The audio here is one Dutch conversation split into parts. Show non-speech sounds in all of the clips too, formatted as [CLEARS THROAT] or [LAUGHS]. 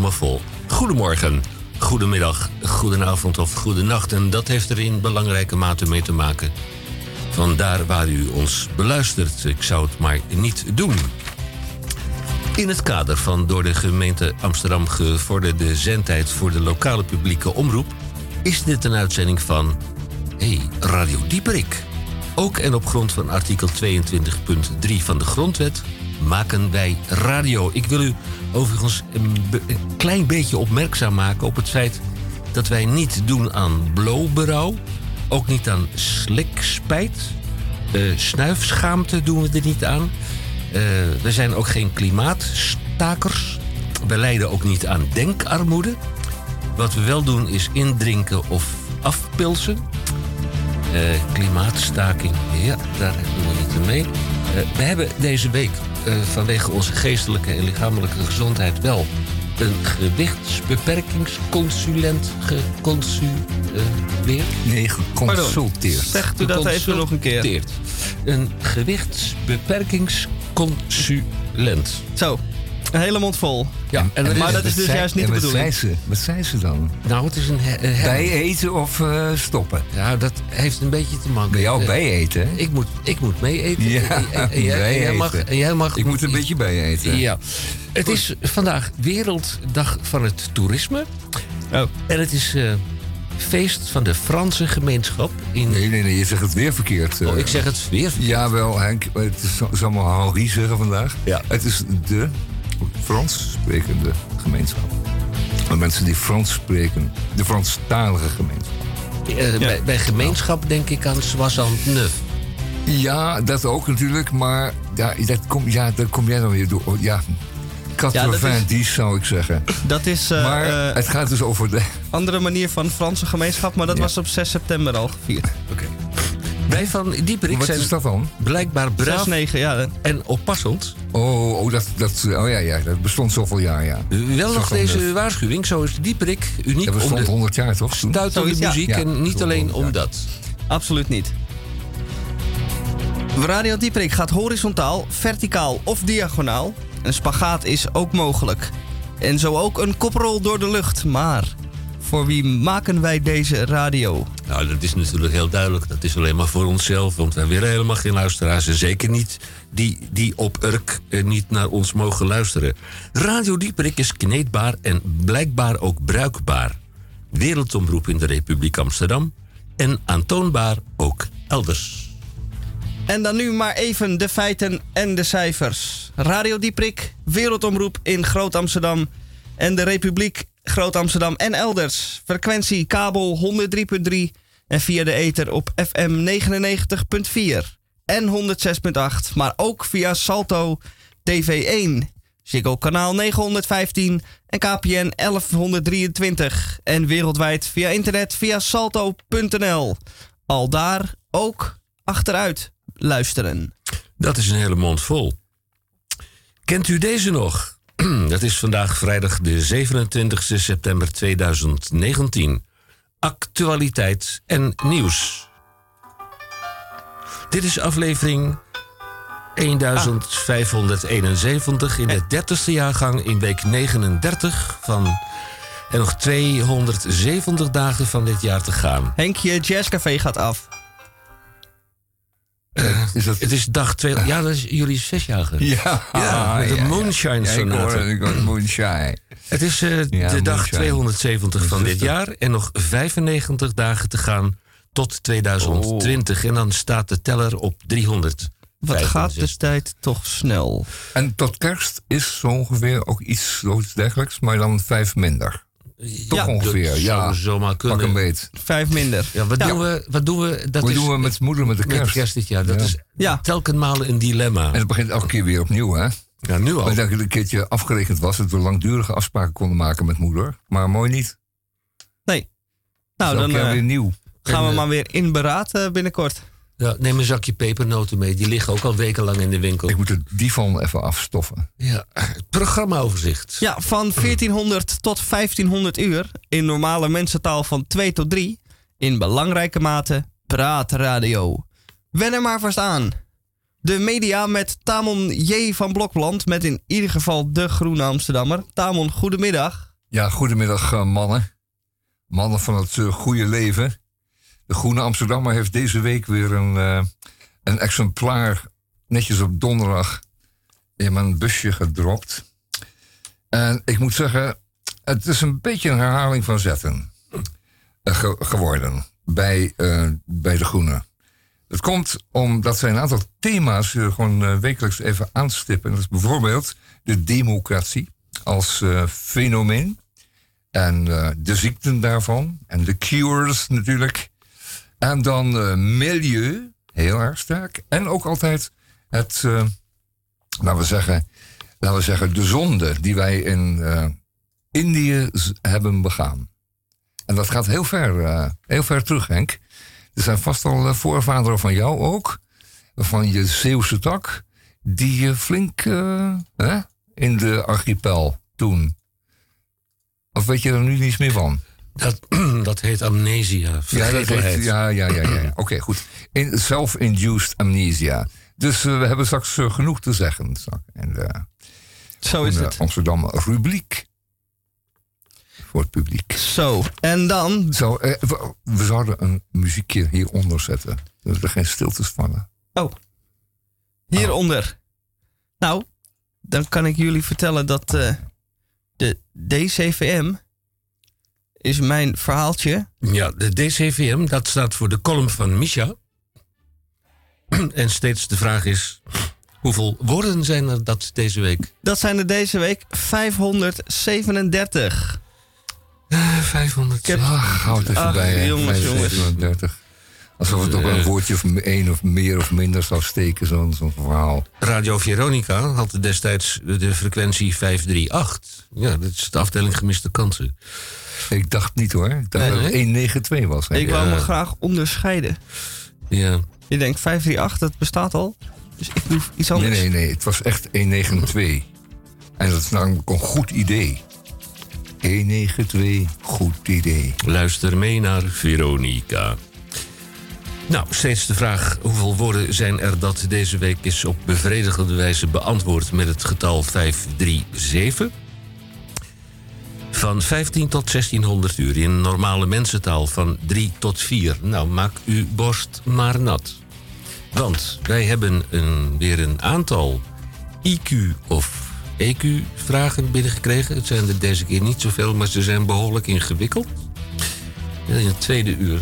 Vol. Goedemorgen, goedemiddag, goedenavond of goedenacht. En dat heeft er in belangrijke mate mee te maken. Vandaar waar u ons beluistert. Ik zou het maar niet doen. In het kader van door de gemeente Amsterdam gevorderde zendtijd voor de lokale publieke omroep is dit een uitzending van hey, Radio Dieperik. Ook en op grond van artikel 22.3 van de Grondwet maken wij radio. Ik wil u overigens een, klein beetje opmerkzaam maken op het feit dat wij niet doen aan blowberouw, ook niet aan slikspijt, uh, snuifschaamte doen we er niet aan. Uh, we zijn ook geen klimaatstakers. We lijden ook niet aan denkarmoede. Wat we wel doen is indrinken of afpilsen. Uh, klimaatstaking, ja, daar doen we niet mee. we hebben deze week uh, vanwege onze geestelijke en lichamelijke gezondheid wel een gewichtsbeperkingsconsulent geconsuleerd? Nee, geconsulteerd. Zegt u dat even nog een keer? Een gewichtsbeperkingsconsulent. Zo, een hele mond vol. Ja, en, maar dat is dus juist niet de bedoeling. Wat zei ze, wat zei ze dan? Nou, het is een... een bijeten of uh, stoppen? Ja, dat heeft een beetje te maken. Bij jou bijeten? Ik moet, ik moet mee eten. Ja, en, en, en, jij, mag, en jij mag... Ik moet een beetje bijeten. Ja. Het is vandaag Werelddag van het Toerisme. Oh. En het is... Uh, feest van de Franse gemeenschap. In... Nee, nee, nee, je zegt het weer verkeerd. Oh, ik zeg het weer verkeerd. Jawel, Henk. Het is, zal maar Henri zeggen vandaag. Ja. Het is de Frans sprekende gemeenschap. De mensen die Frans spreken, de Franstalige gemeenschap. Uh, ja. bij, bij, gemeenschap denk ik aan Soissant Neuf. Ja, dat ook natuurlijk, maar ja, dat kom, ja, daar kom jij dan weer door. Ja, 90 zou ik zeggen. Dat is. Uh, maar uh, het gaat dus over de. Andere manier van Franse gemeenschap, maar dat ja. was op 6 september al gevierd. Oké. Okay. Wij van Dieperik Wat zijn is dat dan? blijkbaar braaf 6, 9, ja. en oppassend. Oh, oh, dat, dat, oh ja, ja, dat bestond zoveel jaar, ja. Wel nog deze de... waarschuwing, zo is Dieperik uniek. Dat bestond om de 100 jaar, toch? Stuitende ja. muziek ja. en niet alleen om dat. Absoluut niet. Radio Dieperik gaat horizontaal, verticaal of diagonaal. Een spagaat is ook mogelijk. En zo ook een koprol door de lucht. Maar voor wie maken wij deze radio? Nou, dat is natuurlijk heel duidelijk. Dat is alleen maar voor onszelf. Want wij willen helemaal geen luisteraars. En zeker niet die, die op Urk eh, niet naar ons mogen luisteren. Radio Dieperik is kneedbaar en blijkbaar ook bruikbaar. Wereldomroep in de Republiek Amsterdam. En aantoonbaar ook elders. En dan nu maar even de feiten en de cijfers. Radio Dieprik, Wereldomroep in Groot Amsterdam en de Republiek Groot Amsterdam en elders. Frequentie kabel 103.3 en via de ether op FM 99.4 en 106.8, maar ook via Salto TV1, Ziggo kanaal 915 en KPN 1123 en wereldwijd via internet via salto.nl. Al daar ook achteruit luisteren. Dat is een hele mond vol. Kent u deze nog? [CLEARS THROAT] Dat is vandaag vrijdag de 27 september 2019. Actualiteit en nieuws. Dit is aflevering 1571 in de 30ste jaargang in week 39 van. En nog 270 dagen van dit jaar te gaan. Henkje Jazzcafé gaat af. Uh, is dat... Het is dag twee. Ja, dat is jullie zesjarige. Ja, ja met de ja, Moonshine ja, Sonate. Ik hoor, ik hoor Moonshine. Het is uh, de Ja, dag Moonshine. 270 van dit jaar. En nog 95 dagen te gaan tot 2020. En dan staat de teller op 300. Wat gaat de tijd toch snel? En tot kerst is zo ongeveer ook iets dergelijks, maar dan vijf minder. Toch Ja, ongeveer, ja. zou zomaar Pak kunnen. een beet. Vijf minder. Ja, wat, Ja. Doen we, wat doen we? Dat Wat is doen we met moeder met de met kerst? dit jaar. Dat Ja. is Ja. telkenmale een dilemma. En het begint elke keer weer opnieuw, hè? Ja, nu al. Ik denk dat het een keertje afgerekend was dat we langdurige afspraken konden maken met moeder. Maar mooi niet. Nee. Nou, dan jaar eh, weer nieuw. gaan we En, eh, maar weer in beraad eh, binnenkort. Ja, neem een zakje pepernoten mee. Die liggen ook al wekenlang in de winkel. Ik moet de divan even afstoffen. Ja, programmaoverzicht. Ja, van 1400 tot 1500 uur. In normale mensentaal van 2 tot 3. In belangrijke mate praatradio. Wen er maar vast aan. de media met Tamon J. van Blokland. Met in ieder geval de Groene Amsterdammer. Tamon, goedemiddag. Ja, goedemiddag uh, mannen. Mannen van het uh, goede leven. De Groene Amsterdammer heeft deze week weer een, uh, een exemplaar netjes op donderdag in mijn busje gedropt. En ik moet zeggen, het is een beetje een herhaling van zetten ge geworden bij, bij de Groene. Het komt omdat zij een aantal thema's gewoon wekelijks even aanstippen. Dat is bijvoorbeeld de democratie als fenomeen. En de ziekten daarvan. En de cures natuurlijk. En dan milieu, heel erg sterk. En ook altijd het, laten, we zeggen, laten we zeggen, de zonde die wij in Indië hebben begaan. En dat gaat heel ver, heel ver terug, Henk. Er zijn vast al eh, voorvaderen van jou ook, van je Zeeuwse tak, die je flink uh, hè, in de archipel toen. Of weet je er nu niets meer van? Dat, [CLEARS THROAT] dat heet amnesia. Ja, dat heet, ja, ja, ja. ja. [CLEARS THROAT] Oké, goed. In, self-induced amnesia. Dus uh, we hebben straks uh, genoeg te zeggen. En, Zo is het. Amsterdam rubriek voor het publiek. Zo, en dan? Zo, eh, we, zouden een muziekje hieronder zetten. Dat er geen stiltes vallen. Oh, hieronder. Nou, dan kan ik jullie vertellen dat uh, de DCVM is mijn verhaaltje. Ja, de DCVM, dat staat voor de column van Misha. [CLEARS THROAT] en steeds de vraag is, hoeveel woorden zijn er dat deze week? Dat zijn er deze week 537. 500. Ik heb... Ach, houd even bij. Jongens, jongens. 37. Alsof het op een woordje of één of meer of minder zou steken, zo'n zo verhaal. Radio Veronica had destijds de frequentie 538. Ja, dat is de afdeling gemiste kansen. Ik dacht niet hoor. Ik dacht nee, dat het 192 was. Hè? Ik wou me graag onderscheiden. Ja. Je denkt 538, dat bestaat al. Dus ik doe iets anders. Nee, nee, nee. Het was echt 192. En dat is namelijk een goed idee. 192, goed idee. Luister mee naar Veronica. Nou, steeds de vraag hoeveel woorden zijn er dat deze week is op bevredigende wijze beantwoord met het getal 537. Van 15 tot 1600 uur in normale mensentaal van 3 tot 4. Nou, maak uw borst maar nat. Want wij hebben een, weer een aantal IQ of EQ-vragen binnengekregen. Het zijn er deze keer niet zoveel, maar ze zijn behoorlijk ingewikkeld. En in het tweede uur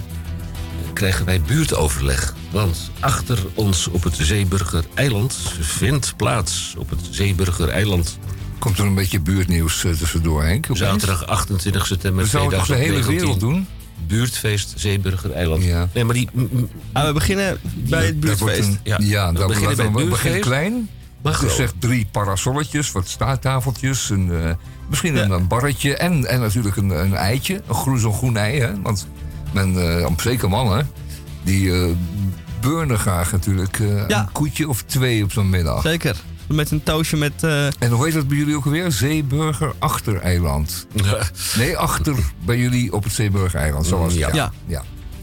krijgen wij buurtoverleg. Want achter ons op het Zeeburger Eiland vindt plaats op het Zeeburger Eiland. Komt er een beetje buurtnieuws uh, tussendoor, Henk? Zaterdag 28 september We zouden het de hele wereld doen? Buurtfeest Zeeburger Eiland. Ja. Nee, maar die... Ah, we beginnen bij het buurtfeest. ja, ja, we beginnen bij het buurtfeest. klein. Maar dus zegt drie parasolletjes, wat staattafeltjes, een, uh, misschien ja. een, barretje en, en natuurlijk een, een eitje. Een groen, zo'n groen ei, hè? Want men, uh, zeker mannen, die uh, burnen graag natuurlijk ja. een koetje of twee op zo'n middag. Zeker. Met een toosje met... En hoe heet dat bij jullie ook alweer? Zeeburger Achtereiland. nee, achter bij jullie op het Zeeburger Eiland. Zoals ja. ja. ja.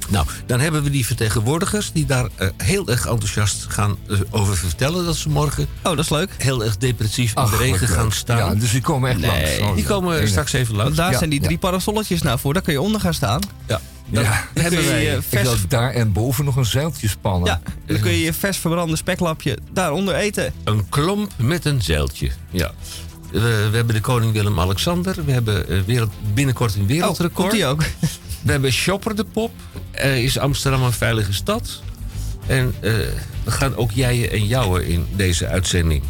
Nou, dan hebben we die vertegenwoordigers die daar uh, heel erg enthousiast gaan uh, over vertellen dat ze morgen. Oh, dat is leuk. Heel erg depressief in de regen gaan staan. Ja, dus die komen echt nee, langs. die komen straks even langs. daar zijn die drie parasolletjes nou voor. Daar kun je onder gaan staan. Ja. Dan ja, hebben wij vers... Ik wil daar en boven nog een zeiltje spannen. Ja, dan kun je je vers verbrande speklapje daaronder eten. Een klomp met een zeiltje. Ja. We, we hebben de koning Willem-Alexander. We hebben uh, wereld, binnenkort een wereldrecord. Oh, die ook. [LAUGHS] We hebben Shopper de Pop. Is Amsterdam een veilige stad. En uh, we gaan ook jij en jouwen in deze uitzending.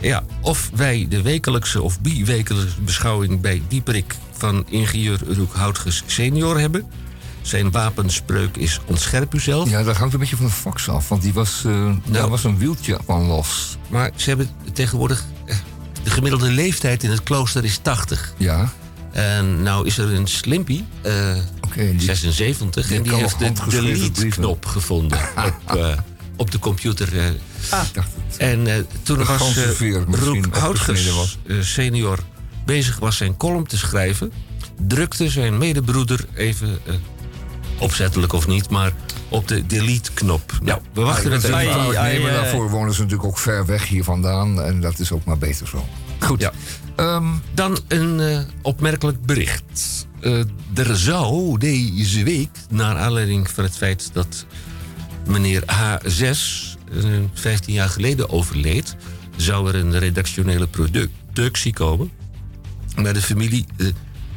Ja, of wij de wekelijkse of bi-wekelijkse beschouwing bij Dieperik van ingenieur Roek Houtges senior hebben. Zijn wapenspreuk is ontscherp uzelf. Ja, dat hangt een beetje van de fax af, want die was, uh, nou, daar was een wieltje van los. Maar ze hebben tegenwoordig... Eh, de gemiddelde leeftijd in het klooster is 80. Ja. En nou is er een Slimpy, uh, okay, 76, en die heeft de delete-knop gevonden [LAUGHS] op, uh, op de computer. Uh. Ah. En toen was Roek Houtgers senior bezig was zijn column te schrijven... drukte zijn medebroeder even, opzettelijk of niet, maar op de delete-knop. Nou, we wachten met dat even ai, nemen, ai, daarvoor wonen ze natuurlijk ook ver weg hier vandaan. En dat is ook maar beter zo. Goed. Ja. Ehm, Dan een eh, opmerkelijk bericht. Eh, er zou deze week, naar aanleiding van het feit dat meneer H6 eh, 15 jaar geleden overleed, zou er een redactionele productie komen. Maar de familie, eh,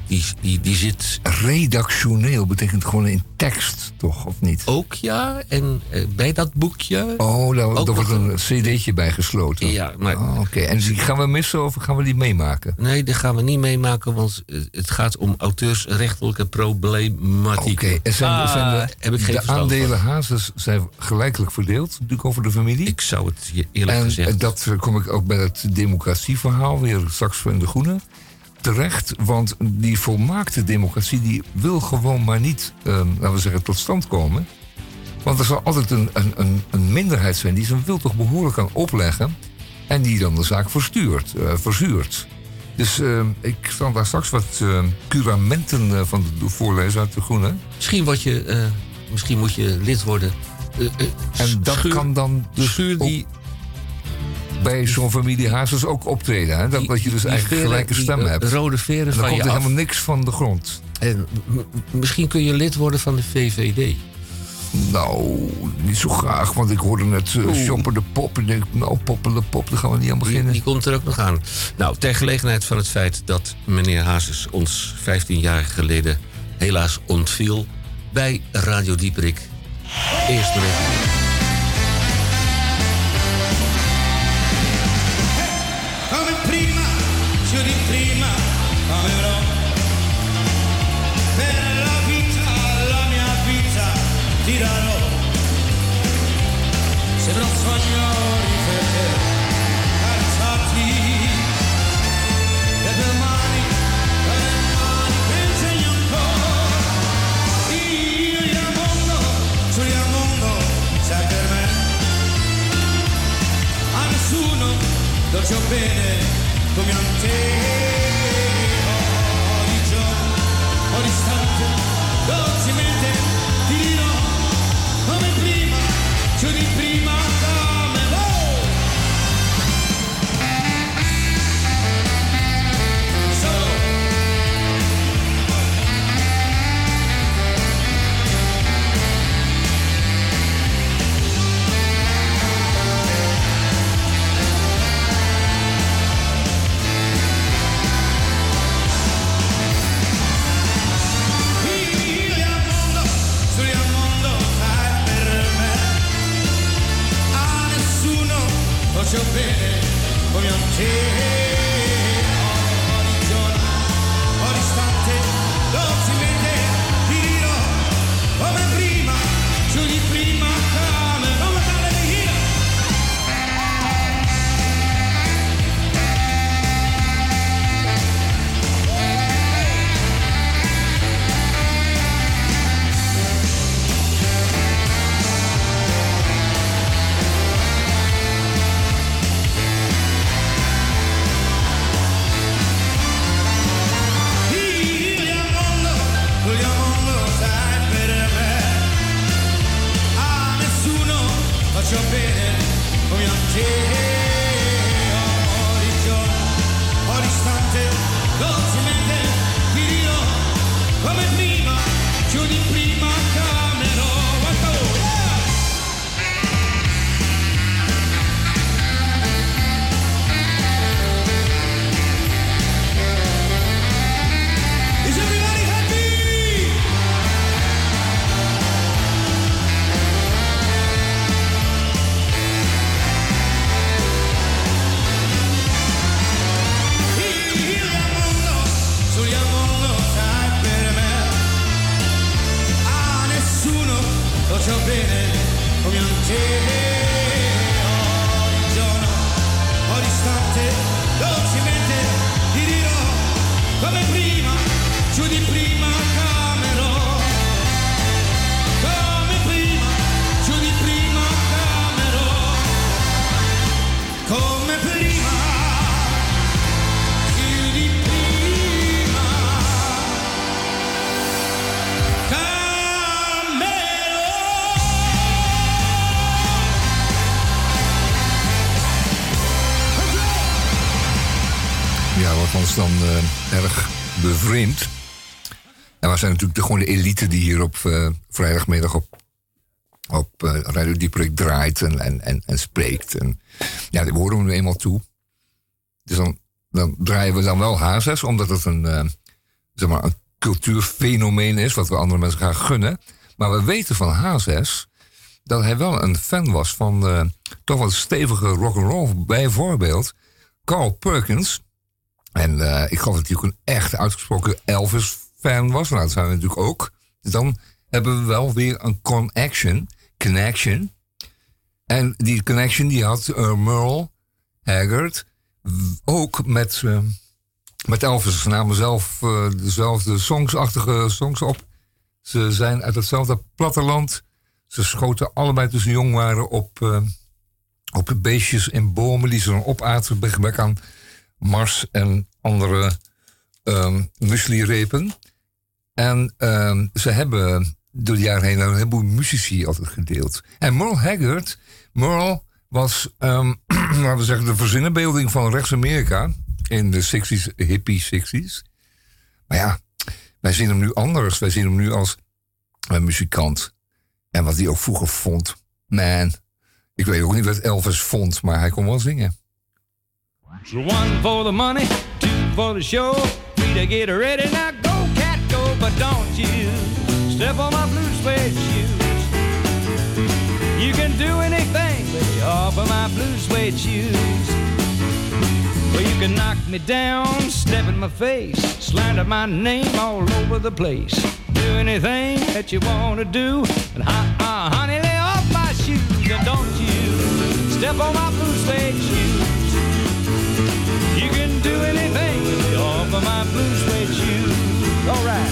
die, die, die zit redactioneel betekent gewoon in tekst, toch? Of niet? ook, ja. En eh, bij dat boekje. Oh, daar, daar wordt een cd'tje bij gesloten. Ja, maar Oh, Oké, en die gaan we missen of gaan we die meemaken? nee, dat gaan we niet meemaken, want eh, het gaat om auteursrechtelijke problematiek. Oké, en zijn, Ah, zijn heb ik geen de aandelen hazes zijn gelijkelijk verdeeld, natuurlijk over de familie. Ik zou het je eerlijk en gezegd. eh, dat eh, kom ik ook bij het democratieverhaal weer straks van de Groene terecht. Want die volmaakte democratie die wil gewoon maar niet, eh, laten we zeggen, tot stand komen. Want er zal altijd een, een, een, een minderheid zijn die zijn wil toch behoorlijk kan opleggen. En die dan de zaak verstuurt, eh, verzuurt. Dus eh, ik zal daar straks wat eh, curamenten eh, van de, voorlezen uit de Groene. Misschien, word je, eh, misschien moet je lid worden. En dat schuur- kan dan dus schuur die, bij zo'n familie Hazes ook optreden. Hè? Dat, je dus die eigenlijk veren- gelijke stem hebt. rode veren En dan van komt er af. helemaal niks van de grond. En misschien kun je lid worden van de VVD. Nou, niet zo graag, want ik hoorde net uh, Shopper de Pop. En ik denk, nou, Poppen de Pop, daar gaan we niet aan beginnen. die komt er ook nog aan. Nou, ter gelegenheid van het feit dat meneer Hazes ons 15 jaar geleden helaas ontviel bij Radio Dieperik. Eerst maar so bene come a Take faccio bene come a te. Ogni giorno, ogni istante, dolcemente ti dirò come prima, più di prima En we zijn natuurlijk de, gewoon de elite die hier op eh, vrijdagmiddag op, op eh, Radio Dieperik draait en, en, en, spreekt. En ja, die horen we eenmaal toe. Dus dan, dan draaien we dan wel Hazes, omdat het een, eh, zeg maar, een cultuurfenomeen is, wat we andere mensen graag gunnen. Maar we weten van Hazes dat hij wel een fan was van eh, toch wat stevige rock'n'roll. Bijvoorbeeld Carl Perkins. En eh, ik hij ook een echt uitgesproken Elvis-fan was. Nou, dat zijn we natuurlijk ook. Dus dan hebben we wel weer een connection. Connection. En die connection die had eh, Merle Haggard ook met, eh, met Elvis. Ze namen zelf dezelfde songsachtige songs op. Ze zijn uit hetzelfde platteland. Ze schoten allebei toen ze jong waren op, op beestjes in bomen die ze dan opaten. bij Mars en andere ehm muesli-repen. En ehm, ze hebben door de jaren heen een heleboel muzici altijd gedeeld. En Merle Haggard, Merle was, [CLEARS THROAT] laten we zeggen, de verzinnenbeelding van rechts-Amerika in de 60s, hippie 60s. Maar ja, wij zien hem nu anders. Wij zien hem nu als een muzikant. En wat hij ook vroeger vond, man. Ik weet ook niet wat Elvis vond, maar hij kon wel zingen. So one for the money, two for the show. Three to get ready. Now go, cat, go, but don't you step on my blue suede shoes. You can do anything but you off of my blue suede shoes. Well, you can knock me down, step in my face, slander my name all over the place. Do anything that you want to do, and uh, uh, honey, lay off my shoes, and don't you step on my blue suede shoes. Of my blue suede shoes. All right.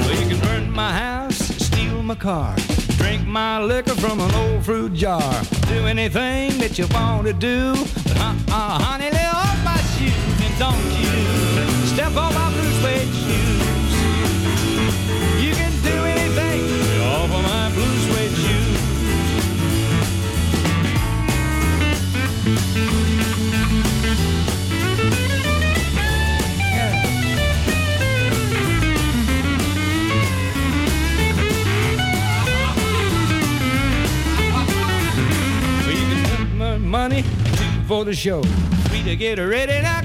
Well, you can burn my house, steal my car, drink my liquor from an old fruit jar. Do anything that you want to do. But uh, uh, honey, lay don't you step on my blue suede shoes. You can do anything off of my blue suede shoes. Money two for the show. Three to get ready. Now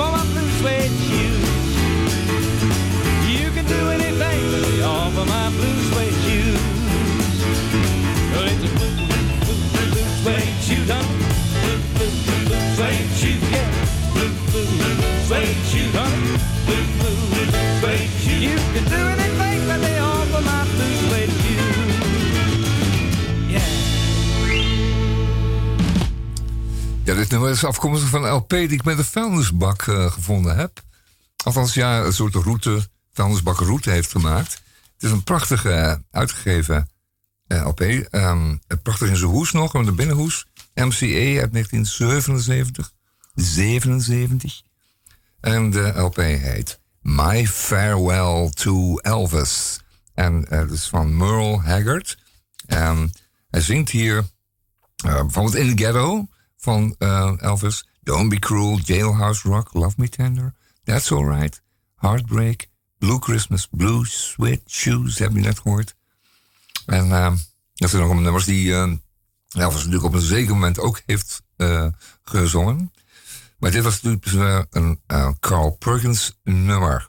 on my blue suede shoes. You can do anything but lay off of my blue suede shoes. Well, it's a blue, blue, blue, blue suede shoe, huh? Blue, blue, blue, blue suede shoe, yeah. Blue, blue, blue suede shoe, huh? Dit is afkomstig van een LP die ik met de vuilnisbak eh, gevonden heb. Althans, ja, een soort route, vuilnisbakroute heeft gemaakt. Het is een prachtige eh, uitgegeven eh, LP. ehm, prachtig in zijn hoes nog, met de binnenhoes. MCA uit 1977. 77. En de LP heet My Farewell to Elvis. En dat is van Merle Haggard. En hij zingt hier bijvoorbeeld in the ghetto van eh, Elvis. Don't be cruel, jailhouse rock, love me tender. That's alright. Heartbreak, Blue Christmas, Blue Sweat Shoes, heb je net gehoord. En eh, dat zijn nog allemaal nummers die eh, Elvis natuurlijk op een zeker moment ook heeft eh, gezongen. Maar dit was natuurlijk eh, een Carl Perkins nummer.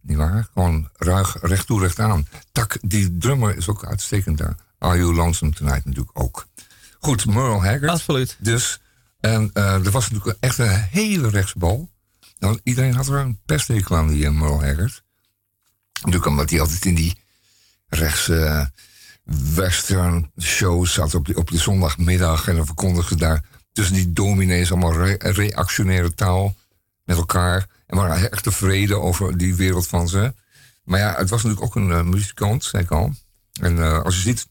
Niet waar? Gewoon ruig, recht toe, recht aan. Tak, die drummer is ook uitstekend daar. Are You Lonesome Tonight natuurlijk ook. Goed, Merle Haggard. Absoluut. Dus, en eh, er was natuurlijk echt een hele rechtsbal. Nou, iedereen had er een pesthekel aan, die uh, Merle Haggard. Natuurlijk omdat hij altijd in die rechts eh, western shows zat op, die, op de zondagmiddag. En dan verkondigde ze daar tussen die dominees allemaal re- reactionaire taal met elkaar. En waren echt tevreden over die wereld van ze. Maar ja, het was natuurlijk ook een eh, muzikant, zei ik al. En eh, als je ziet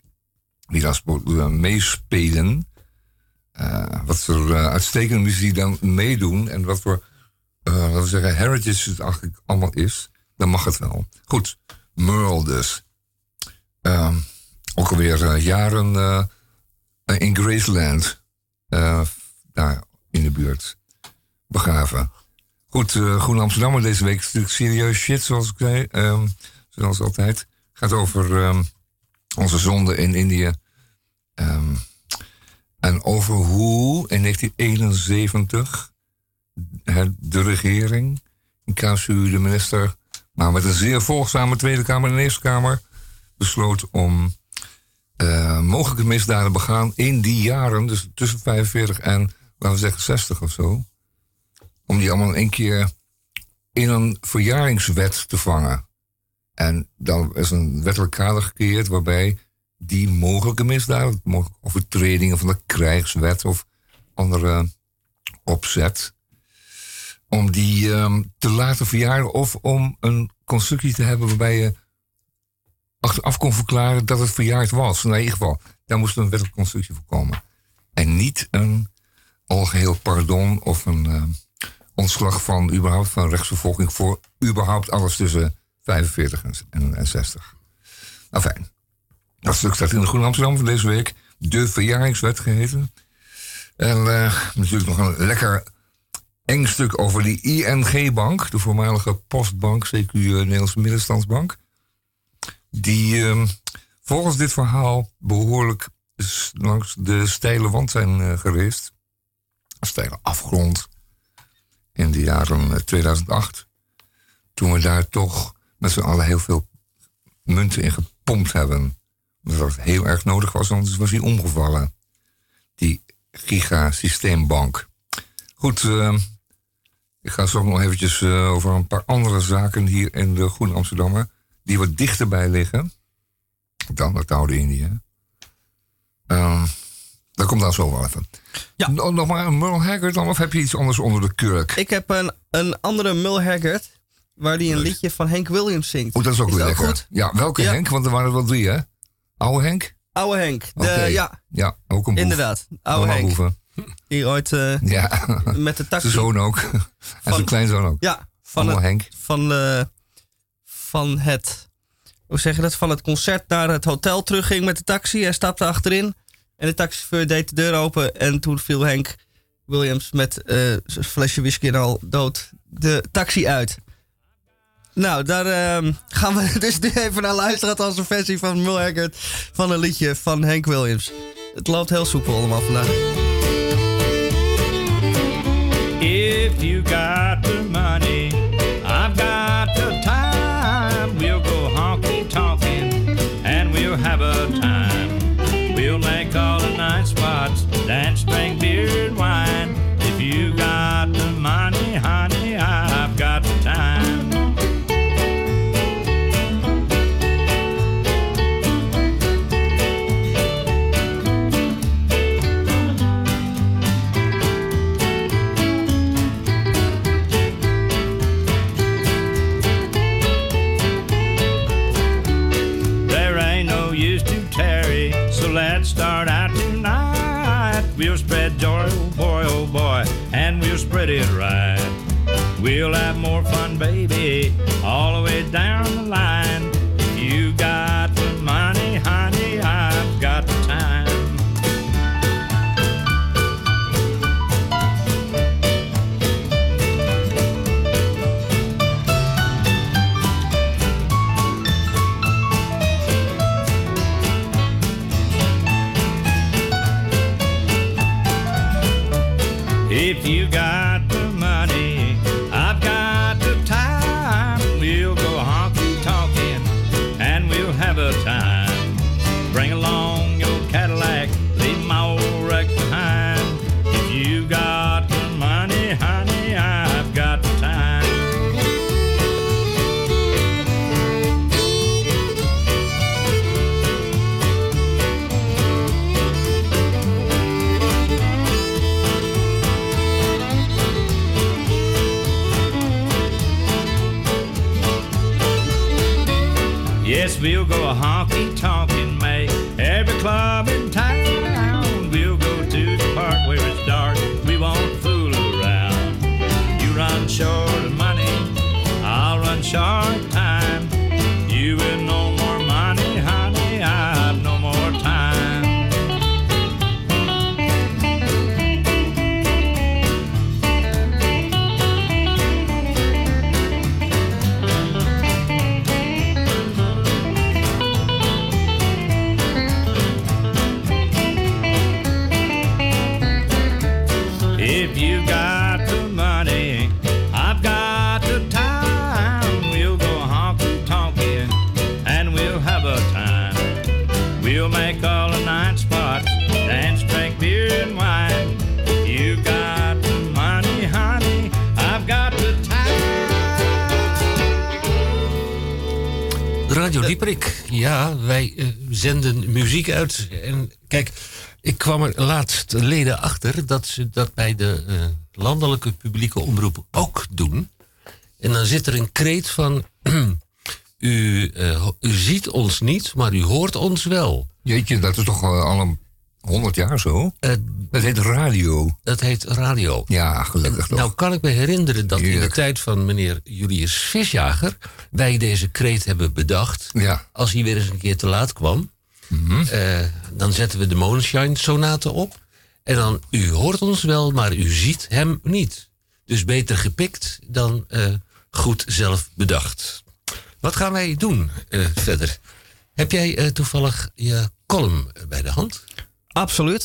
spo- eh, meespelen, eh, wat voor uh, uitstekende muziek dan meedoen en wat voor, uh, laten zeggen, heritage het eigenlijk allemaal is, dan mag het wel. Goed, Merle dus. Ehm, ook alweer jaren in Graceland, daar in de buurt, begraven. Goed, uh, Groen Amsterdammer deze week is natuurlijk serieus shit, zoals ik zei. Um, zoals altijd. Gaat over um, onze zonde in Indië. Um, en over hoe in 1971 de regering, in KSU de minister, maar met een zeer volgzame Tweede Kamer en Eerste Kamer, besloot om uh, mogelijke misdaden begaan in die jaren, dus tussen 45 en, laten we zeggen, 60 of zo om die allemaal in één keer in een verjaringswet te vangen. En dan is een wettelijk kader gecreëerd waarbij die mogelijke mogelijke overtredingen van de krijgswet of andere opzet, om die um, te laten verjaren of om een constructie te hebben waarbij je achteraf kon verklaren dat het verjaard was. Nou, in ieder geval, daar moest een wettelijke constructie voor komen. En niet een algeheel pardon of een. Uh, ontslag van überhaupt van rechtsvervolging voor überhaupt alles tussen 45 en, en 60. Nou fijn. Dat stuk staat in de Groene Amsterdam van deze week. De verjaringswet geheten. En uh, natuurlijk nog een lekker eng stuk over die ING-bank, de voormalige postbank, CQ Nederlandse Middenstandsbank. Die uh, volgens dit verhaal behoorlijk langs de steile wand zijn uh, gereisd. Steile afgrond in de jaren 2008. Eh, Toen we daar toch met z'n allen heel veel munten in gepompt hebben. Omdat dat heel erg nodig was, anders was hij omgevallen. Die gigasysteembank. Goed, uh, ik ga zo nog eventjes uh, over een paar andere zaken hier in de Groene Amsterdammer. Die wat dichterbij liggen dan het oude Indië. Uh, dat komt dan zo wel even. Ja. Nog maar een Merle Haggard dan, of heb je iets anders onder de kurk? Ik heb een, een andere Merle Haggard, waar die een liedje van Henk Williams zingt. Oh, dat is ook weer lekker. Goed? Ja, welke Henk? Want er waren er wel drie, hè? Oude Henk? Oude Henk, de, ja. Ja, ook een boef. Inderdaad, oude Henk. Boeven. Die ooit uh, ja. met de [LAUGHS] taxi... Zijn zoon ook. [LAUGHS] en zijn kleinzoon ook. Ja, van, het, Henk. Van, uh, van het... Hoe zeg je dat? Van het concert naar het hotel terugging met de taxi. Hij stapte achterin. En de taxichauffeur deed de deur open. En toen viel Henk Williams met uh, een flesje whisky en al dood de taxi uit. Nou, daar uh, gaan we [LAUGHS] dus nu even naar luisteren als een versie van Mul van een liedje van Henk Williams. Het loopt heel soepel allemaal vandaag. If you got and it right. We'll have more fun, baby, all the way down the line. En kijk, ik kwam er laatst leden achter dat ze dat bij de eh, landelijke publieke omroep ook doen. En dan zit er een kreet van. [CLEARS THROAT] u, eh, u ziet ons niet, maar u hoort ons wel. Jeetje, dat is toch eh, al een honderd jaar zo? Dat heet radio. dat heet radio. Ja, gelukkig toch. Nou kan ik me herinneren dat in de tijd van meneer Julius Visjager... wij deze kreet hebben bedacht. Ja. Als hij weer eens een keer te laat kwam... Mhm. eh, dan zetten we de Moonshine Sonate op. En dan, u hoort ons wel, maar u ziet hem niet. Dus beter gepikt dan eh, goed zelf bedacht. Wat gaan wij doen eh, verder? Heb jij eh, toevallig je column bij de hand? Absoluut.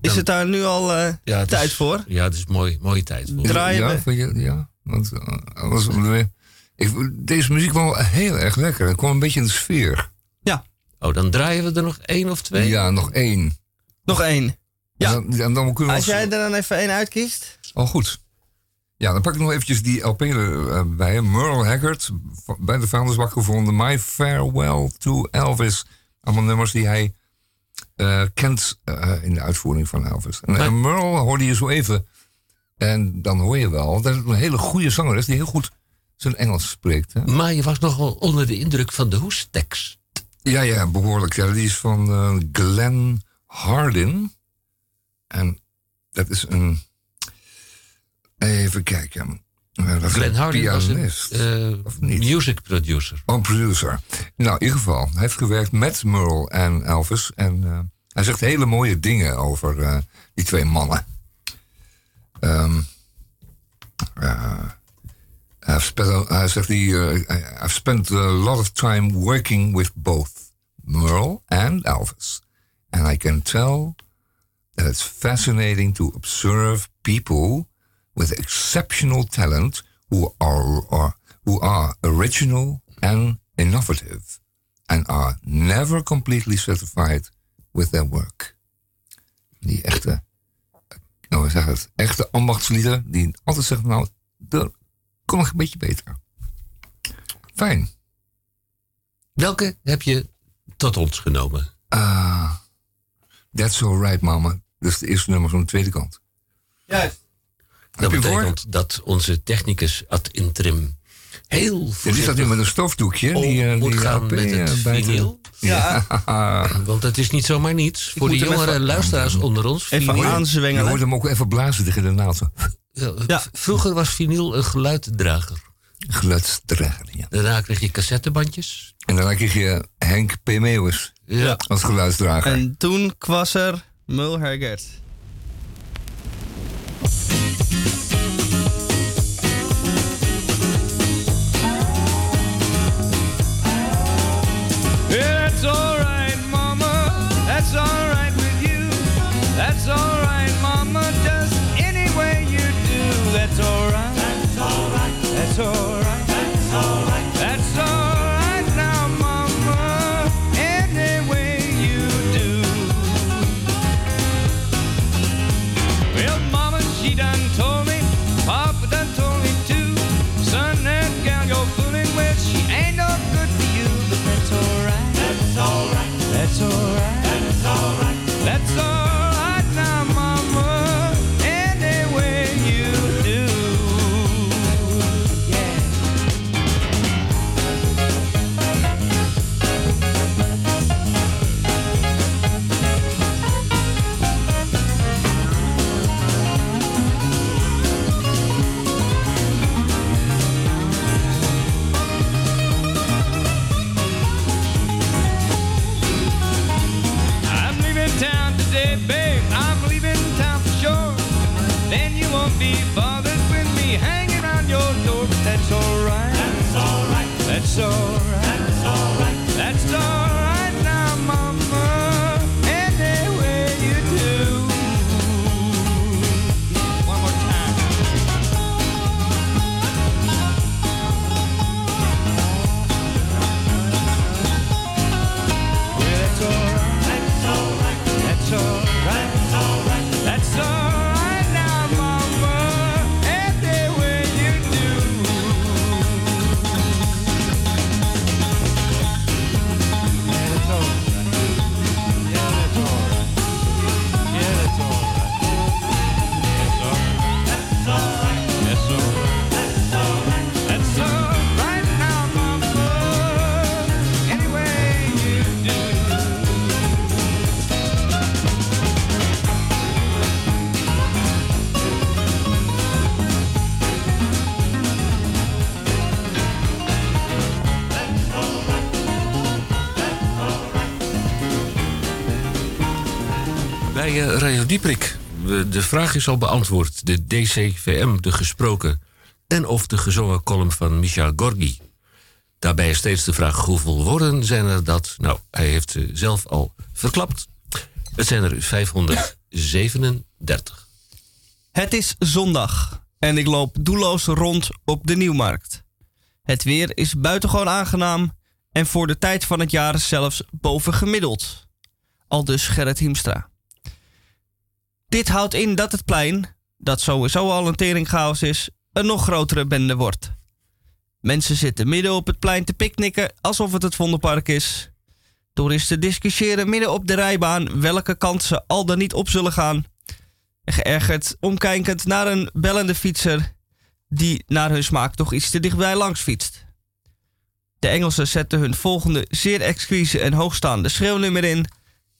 Is Dan- het daar nu al eh, Ja, tijd is- voor? Ja, het is mooi, mooie tijd. voor. Draaien ja, we? vind je, ja, want ik, deze muziek was wel heel erg lekker. Het kwam een beetje in de sfeer. Oh, dan draaien we er nog één of twee? Ja, nog één. nog één. Ja. En dan, en dan kunnen we Als jij er dan even één uitkiest. Oh, goed. Ja, dan pak ik nog eventjes die LP er eh, bij. Merle Haggard, bij de vuilnisbak gevonden. My Farewell to Elvis. Allemaal nummers die hij eh, kent eh, in de uitvoering van Elvis. En, Merle hoorde je zo even. En dan hoor je wel dat het een hele goede zanger is... die heel goed zijn Engels spreekt. Hè? Maar je was nogal onder de indruk van de hoestekst. Ja, ja, behoorlijk. Ja, die is van eh, Glenn Hardin. En dat is een... Even kijken. Eh, Glenn een Harding was een eh, Of niet? music producer. Oh, producer. Nou, in ieder geval. Hij heeft gewerkt met Merle en Elvis. En hij zegt hele mooie dingen over die twee mannen. Eh, I've spent, hij zegt die, I've spent a lot of time working with both Merle and Elvis. And I can tell that it's fascinating to observe people with exceptional talent who are, are who are original and innovative and are never completely satisfied with their work. Die echte, nou zeggen het, echte ambachtslieden die altijd zeggen, nou, dat kon nog een beetje beter. Fijn. Welke heb je tot ons genomen? Ah, that's alright, mama. Dat is de eerste nummer van de tweede kant. Juist. Dat je betekent dat onze technicus ad interim heel Ja, die staat voorzichtig nu met een stofdoekje. om die, eh, moet die gaan met het eh, bij de- vinyl. Ja, [LAUGHS] Want het is niet zomaar niets. Voor de jongere even- luisteraars onder ons. even vinyl- Je aanzwengelen. hoort hem ook even blazen tegen de naald. Ja, Ja. Vroeger was vinyl een geluiddrager. Geluidsdrager, ja. Daarna kreeg je cassettebandjes. En daarna kreeg je Henk P. Meeuwis Ja. als geluidsdrager. En toen was er Mul Haggard. Yeah, alright. Radio Dieprik. De vraag is al beantwoord. De DCVM, de gesproken en of de gezongen column van Misha Gorgi. Daarbij is steeds de vraag hoeveel woorden zijn er dat? Nou, hij heeft ze zelf al verklapt. Het zijn er 537. Het is zondag en ik loop doelloos rond op de Nieuwmarkt. Het weer is buitengewoon aangenaam en voor de tijd van het jaar zelfs bovengemiddeld. Al dus Gerrit Hiemstra. Dit houdt in dat het plein, dat sowieso al een teringchaos is, een nog grotere bende wordt. Mensen zitten midden op het plein te picknicken alsof het het Vondelpark is. Toeristen discussiëren midden op de rijbaan welke kant ze al dan niet op zullen gaan. Geërgerd omkijkend naar een bellende fietser die naar hun smaak toch iets te dichtbij langs fietst. De Engelsen zetten hun volgende zeer exquise en hoogstaande schreeuwnummer in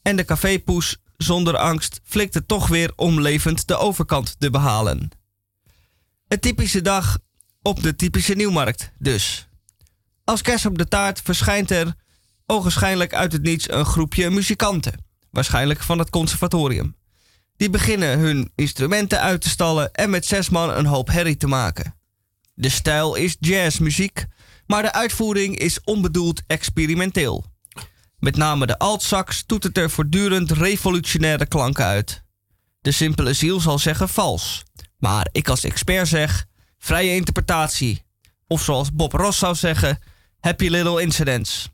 en de cafépoes zonder angst flikte toch weer om levend de overkant te behalen. Een typische dag op de typische nieuwmarkt dus. Als kerst op de taart verschijnt er ogenschijnlijk uit het niets een groepje muzikanten, waarschijnlijk van het conservatorium. Die beginnen hun instrumenten uit te stallen en met zes man een hoop herrie te maken. De stijl is jazzmuziek, maar de uitvoering is onbedoeld experimenteel. Met name de altsax doet het er voortdurend revolutionaire klanken uit. De simpele ziel zal zeggen vals, maar ik als expert zeg vrije interpretatie. Of zoals Bob Ross zou zeggen, happy little incidents.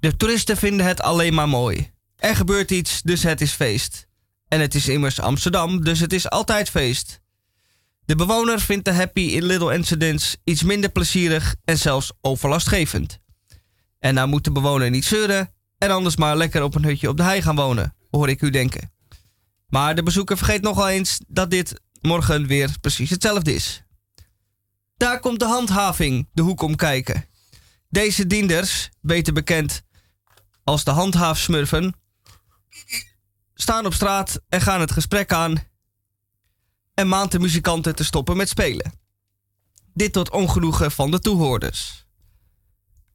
De toeristen vinden het alleen maar mooi. Er gebeurt iets, dus het is feest. En het is immers Amsterdam, dus het is altijd feest. De bewoner vindt de happy in little incidents iets minder plezierig en zelfs overlastgevend. En nou moet de bewoner niet zeuren en anders maar lekker op een hutje op de hei gaan wonen, hoor ik u denken. Maar de bezoeker vergeet nogal eens dat dit morgen weer precies hetzelfde is. Daar komt de handhaving de hoek om kijken. Deze dienders, beter bekend als de handhaafsmurfen, staan op straat en gaan het gesprek aan en maand de muzikanten te stoppen met spelen. Dit tot ongenoegen van de toehoorders.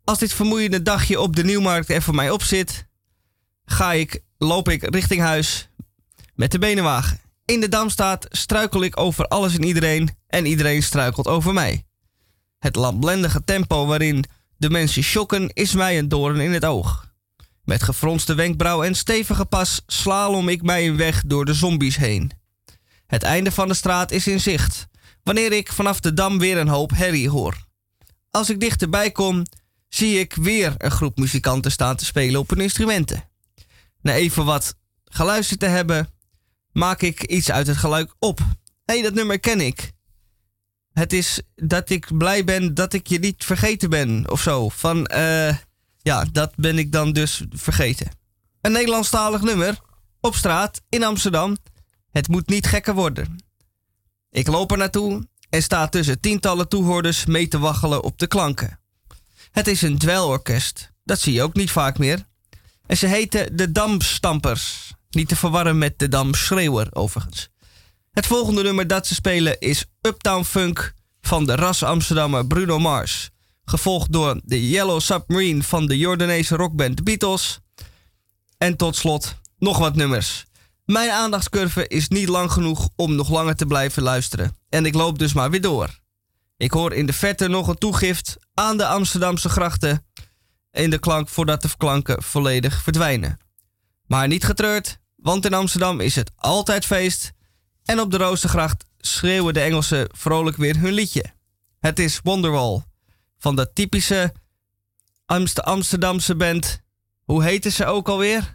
Als dit vermoeiende dagje op de Nieuwmarkt er voor mij op zit, ga ik, loop ik richting huis met de benenwagen. In de Damstaat struikel ik over alles en iedereen en iedereen struikelt over mij. Het lamlendige tempo waarin de mensen shocken is mij een doorn in het oog. Met gefronste wenkbrauw en stevige pas slalom ik mij een weg door de zombies heen. Het einde van de straat is in zicht, wanneer ik vanaf de dam weer een hoop herrie hoor. Als ik dichterbij kom, zie ik weer een groep muzikanten staan te spelen op hun instrumenten. Na even wat geluisterd te hebben, maak ik iets uit het geluid op. Hé, hey, dat nummer ken ik. Het is dat ik blij ben dat ik je niet vergeten ben, of zo. Van, eh, ja, dat ben ik dan dus vergeten. Een Nederlandstalig nummer, op straat, in Amsterdam. Het moet niet gekker worden. Ik loop er naartoe en sta tussen tientallen toehoorders mee te waggelen op de klanken. Het is een dwelorkest, dat zie je ook niet vaak meer. En ze heten de Damstampers. Niet te verwarren met de Damschreeuwer, overigens. Het volgende nummer dat ze spelen is Uptown Funk van de ras Amsterdammer Bruno Mars. Gevolgd door de Yellow Submarine van de Jordaanese rockband Beatles. En tot slot nog wat nummers. Mijn aandachtscurve is niet lang genoeg om nog langer te blijven luisteren. En ik loop dus maar weer door. Ik hoor in de verte nog een toegift aan de Amsterdamse grachten in de klank voordat de klanken volledig verdwijnen. Maar niet getreurd, want in Amsterdam is het altijd feest en op de Roostergracht schreeuwen de Engelsen vrolijk weer hun liedje. Het is Wonderwall van de typische Amst Amsterdamse band. Hoe heette ze ook alweer?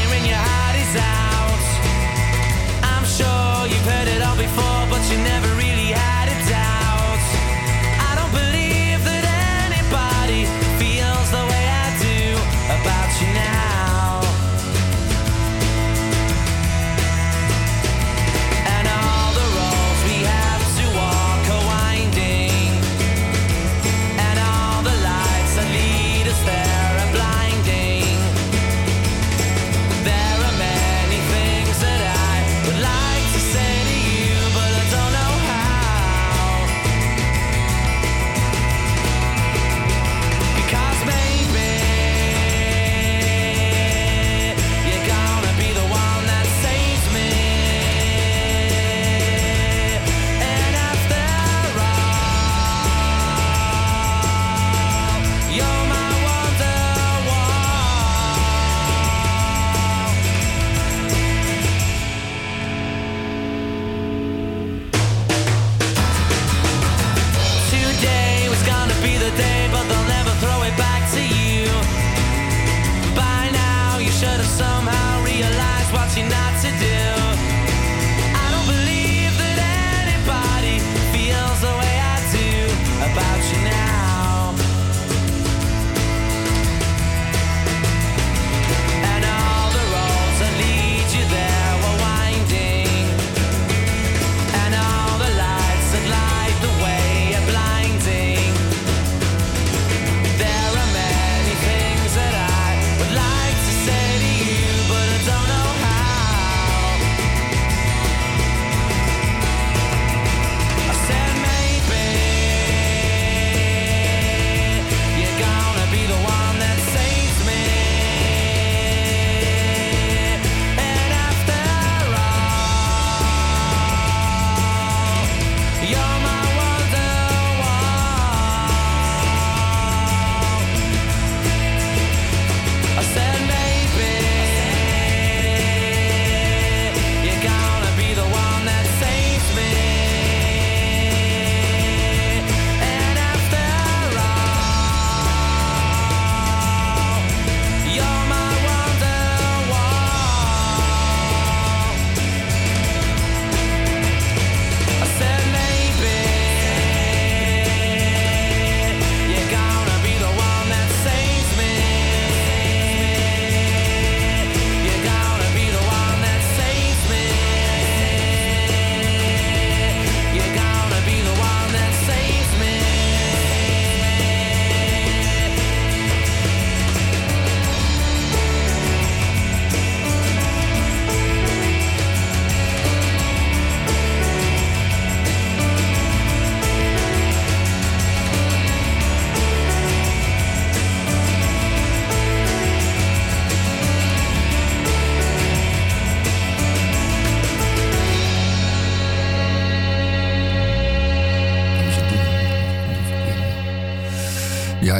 you've heard it all before, but you never really had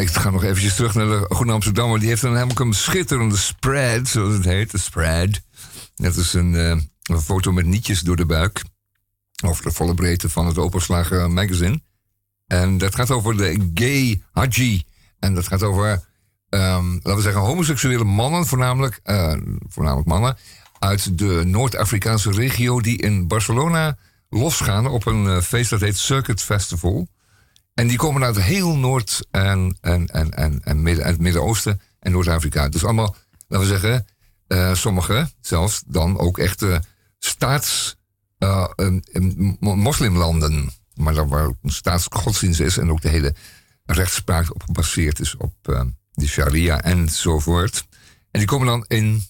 ik ga nog eventjes terug naar de Groene Amsterdammer. Die heeft dan namelijk een schitterende spread, zoals het heet. De spread. Dat is een, eh, een foto met nietjes door de buik. Over de volle breedte van het openslagen magazine. En dat gaat over de gay Haji. En dat gaat over ehm, laten we zeggen, homoseksuele mannen, voornamelijk, eh, voornamelijk mannen, uit de Noord-Afrikaanse regio die in Barcelona losgaan op een eh, feest dat heet Circuit Festival. En die komen uit heel Noord- en, en, en, en, en Midden- en het Midden-Oosten en Noord-Afrika. Dus allemaal, laten we zeggen, eh sommigen zelfs dan ook echte staats een mo- moslimlanden. Maar waar een staatsgodsdienst is en ook de hele rechtspraak op gebaseerd is op eh, de sharia enzovoort. En die komen dan in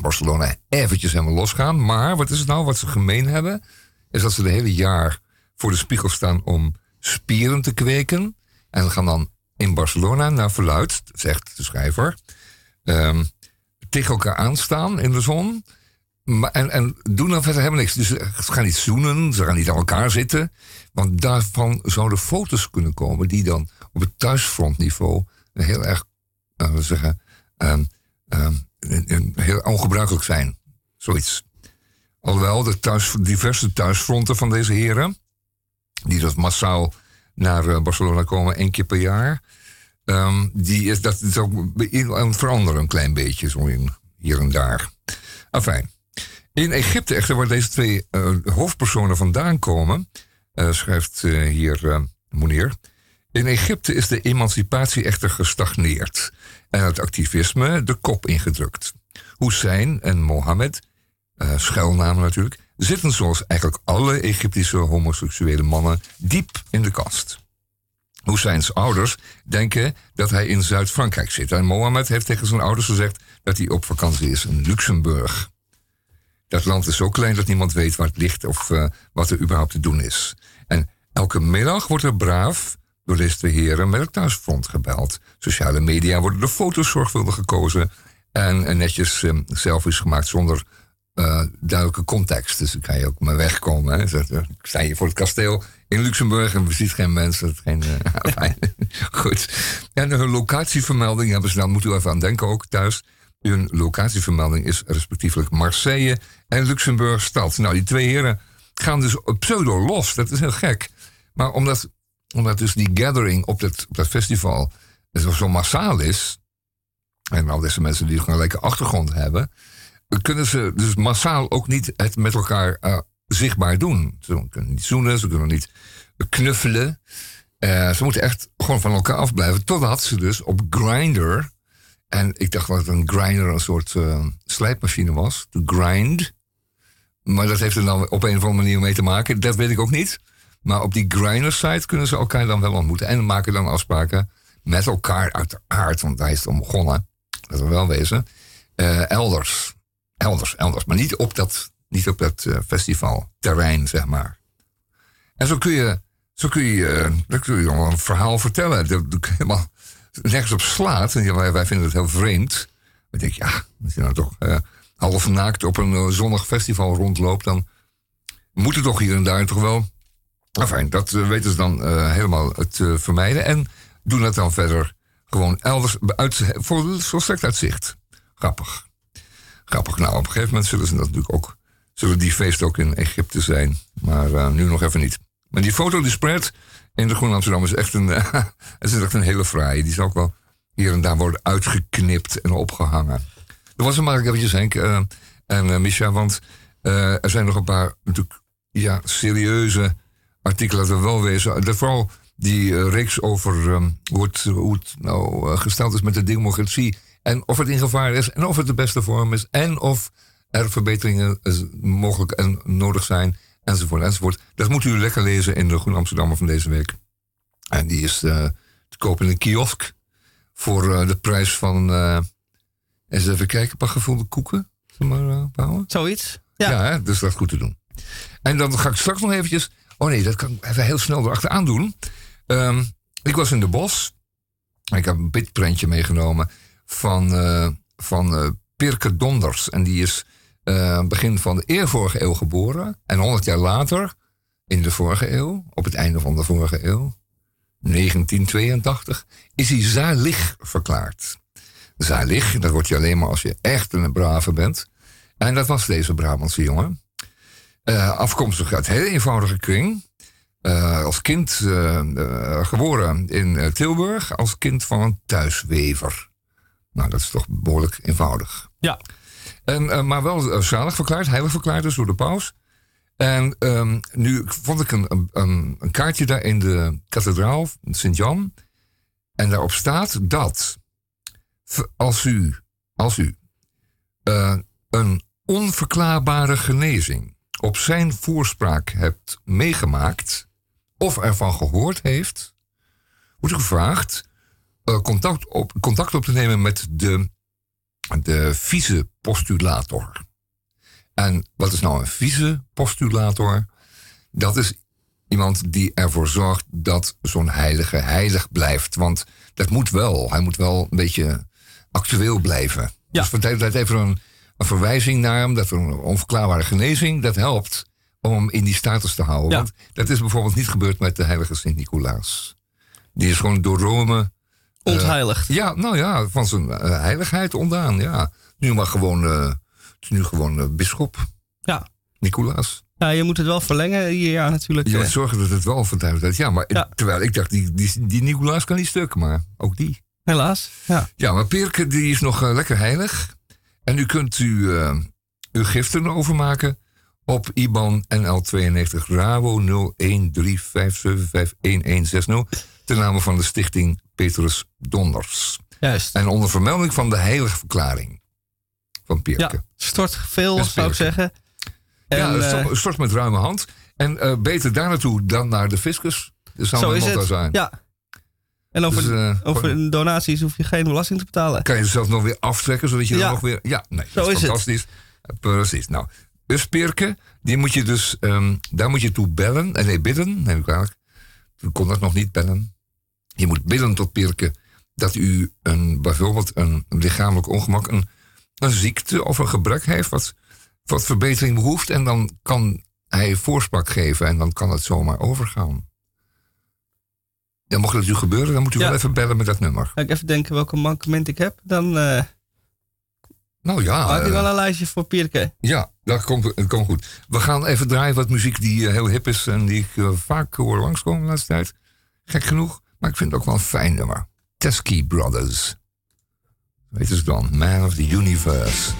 Barcelona eventjes helemaal losgaan. Maar wat is het nou wat ze gemeen hebben? Is dat ze de hele jaar voor de spiegel staan om spieren te kweken. En gaan dan in Barcelona naar verluid, zegt de schrijver, ehm, tegen elkaar aanstaan in de zon. En, en doen dan verder helemaal niks. Dus ze gaan niet zoenen, ze gaan niet aan elkaar zitten. Want daarvan zouden foto's kunnen komen die dan op het thuisfrontniveau heel erg, laten we zeggen, ehm, ehm, heel ongebruikelijk zijn. Zoiets. Alhoewel de thuis, diverse thuisfronten van deze heren, die dus massaal naar eh, Barcelona komen één keer per jaar, ehm, die is, dat is ook aan veranderen een klein beetje, zo in, hier en daar. Enfin. In Egypte echter, waar deze twee eh, hoofdpersonen vandaan komen, eh, schrijft hier Moenier. In Egypte is de emancipatie echter gestagneerd en het activisme de kop ingedrukt. Hussein en Mohammed, schuilnamen natuurlijk, zitten zoals eigenlijk alle Egyptische homoseksuele mannen diep in de kast. Husseins ouders denken dat hij in Zuid-Frankrijk zit. En Mohammed heeft tegen zijn ouders gezegd dat hij op vakantie is in Luxemburg. Dat land is zo klein dat niemand weet waar het ligt of eh, wat er überhaupt te doen is. En elke middag wordt er braaf door deze heren met het thuisfront gebeld. Sociale media worden de foto's zorgvuldig gekozen en eh, netjes eh, selfies gemaakt zonder eh, duidelijke context. Dus dan kan je ook maar wegkomen. Hè. Sta hier voor het kasteel in Luxemburg en we zien geen mensen. Geen, eh. [LAUGHS] Goed. En hun locatievermelding hebben ze dan, moet u even aan denken ook thuis. Hun locatievermelding is respectievelijk Marseille en Luxemburg stad. Nou, die twee heren gaan dus pseudo los. Dat is heel gek. Maar omdat, omdat dus die gathering op dat, op dat festival zo, massaal is. En al deze mensen die gewoon een lekker achtergrond hebben. Kunnen ze dus massaal ook niet het met elkaar eh, zichtbaar doen. Ze kunnen niet zoenen, ze kunnen niet knuffelen. Eh, ze moeten echt gewoon van elkaar afblijven. Totdat ze dus op Grindr. En ik dacht dat een grinder een soort uh, slijpmachine was. To grind. Maar dat heeft er dan op een of andere manier mee te maken. Dat weet ik ook niet. Maar op die Grindr-site kunnen ze elkaar dan wel ontmoeten. En maken dan afspraken met elkaar uiteraard. Want daar is om begonnen. Dat we wel wezen. Elders. Elders, elders. Maar niet op dat, niet op dat uh, festivalterrein, zeg maar. En zo kun je, zo kun je, dan kun je een verhaal vertellen. Dat, dat helemaal nergens op slaat. En wij, wij vinden het heel vreemd. Maar ik ja, als je nou toch uh, half naakt op een zonnig festival rondloopt, dan moet het toch hier en daar toch wel. Enfin, dat weten ze dan helemaal te vermijden. En doen dat dan verder gewoon elders uit, voor volstrekt uitzicht. Grappig. Grappig. Nou, op een gegeven moment zullen ze natuurlijk ook. Zullen die feesten ook in Egypte zijn. Maar nu nog even niet. Maar die foto die spreadt in de Groene Amsterdam is echt een, [LAUGHS] is echt een hele fraaie. Die zal ook wel hier en daar worden uitgeknipt en opgehangen. Dat was hem maar eventjes, Henk uh, en uh, Micha. Want er zijn nog een paar natuurlijk, ja, serieuze artikelen dat we wel wezen. Vooral die reeks over het, hoe het nou gesteld is met de democratie. En of het in gevaar is. En of het de beste vorm is. En of er verbeteringen mogelijk en nodig zijn enzovoort, enzovoort. Dat moet u lekker lezen in de Groene Amsterdammer van deze week. En die is uh, te koop in een kiosk voor uh, de prijs van, uh, eens even kijken, een paar gevulde koeken. Maar, bouwen. Zoiets? Ja, ja hè, dus dat is goed te doen. En dan ga ik straks nog eventjes, oh nee, dat kan ik even heel snel erachteraan doen. Um, ik was in de bos. Ik heb een bitprentje meegenomen van, van Pirke Donders. En die is uh, begin van de eervorige eeuw geboren. En 100 jaar later, in de vorige eeuw, op het einde van de vorige eeuw, 1982, is hij zalig verklaard. Zalig, dat word je alleen maar als je echt een brave bent. En dat was deze Brabantse jongen. Uh, afkomstig uit een hele eenvoudige kring. Uh, als kind geboren in Tilburg, als kind van een thuiswever. Nou, dat is toch behoorlijk eenvoudig. Ja. En, eh, maar wel uh, zalig verklaard, heilig verklaard dus door de paus. En um, nu vond ik een, een, een, kaartje daar in de kathedraal, Sint-Jan. En daarop staat dat als u, als u uh, een onverklaarbare genezing op zijn voorspraak hebt meegemaakt of ervan gehoord heeft, wordt u gevraagd contact, op, contact op te nemen met de, de vice-postulator. En wat is nou een vice-postulator? Dat is iemand die ervoor zorgt dat zo'n heilige heilig blijft. Want dat moet wel. Hij moet wel een beetje actueel blijven. Ja. Dus van tijd tot tijd even een, een verwijzing naar hem, dat er een onverklaarbare genezing, dat helpt om hem in die status te houden. Ja. Want dat is bijvoorbeeld niet gebeurd met de heilige Sint-Nicolaas. Die is gewoon door Rome Ontheiligd. ja, nou ja, van zijn eh, heiligheid ontdaan. Ja. Nu maar gewoon, eh, is nu gewoon uh, bisschop. Ja. Nicolaas. ja, je moet het wel verlengen hier, ja, natuurlijk. Je eh. moet zorgen dat het wel van tijd tot tijd. Ja, maar Ja. terwijl ik dacht, die, die, die Nicolaas kan niet stuk, maar ook die. Helaas. Ja. Ja, maar Pirke die is nog eh, lekker heilig. En u kunt u, eh, uw giften overmaken op IBAN NL92 Rabo 0135751160 ten name van de stichting Petrus Donders. Juist. En onder vermelding van de heilige verklaring van Pirke. Ja, stort veel, zou ik zeggen. En, Ja, eh, stort, stort met ruime hand. En eh, beter daar naartoe dan naar de fiscus. Dat zou zo is het. zijn. Ja. En over, Dus, eh, over donaties hoef je geen belasting te betalen. Kan je zelf nog weer aftrekken, zodat je Ja. dan nog weer... Ja, nee, Zo dat is is het. fantastisch. Eh, Precies. Nou, dus Pirke, die moet je dus, ehm, daar moet je toe bellen. En nee, bidden, neem ik kwalijk. Toen kon dat nog niet bellen. Je moet bidden tot Pirke dat u een, bijvoorbeeld een lichamelijk ongemak, een, een ziekte of een gebrek heeft wat, wat verbetering behoeft. En dan kan hij voorspraak geven en dan kan het zomaar overgaan. Ja, mocht dat u gebeuren, dan moet u Ja. wel even bellen met dat nummer. Ga ik even denken welke mankement ik heb. Dan eh Nou ja, maak ik eh, wel een lijstje voor Pierke. Ja, dat komt, dat komt goed. We gaan even draaien wat muziek die eh, heel hip is en die ik vaak hoor langskomen de laatste tijd. Gek genoeg, maar ik vind het ook wel een fijn nummer. Teskey Brothers. Je het dan? Man of the Universe.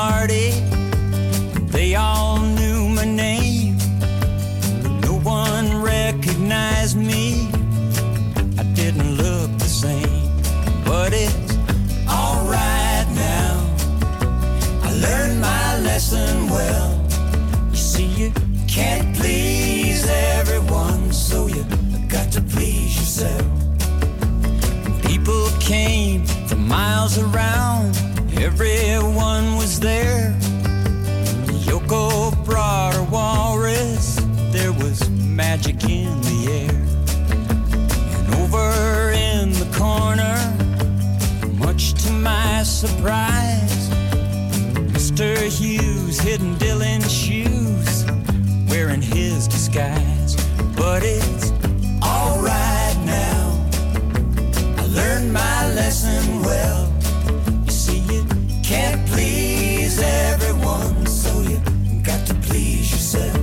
Party, they all knew my name. No one recognized me. I didn't look the same, but it's alright now. I learned my lesson well. You see, you can't please everyone, so you got to please yourself. People came from miles around, everyone was there. Yoko brought walrus, there was magic in the air. And over in the corner, much to my surprise, Mr. Hughes hidden Dylan's shoes, wearing his disguise. But it's alright now. I learned my lesson well. Everyone, so you got to please yourself.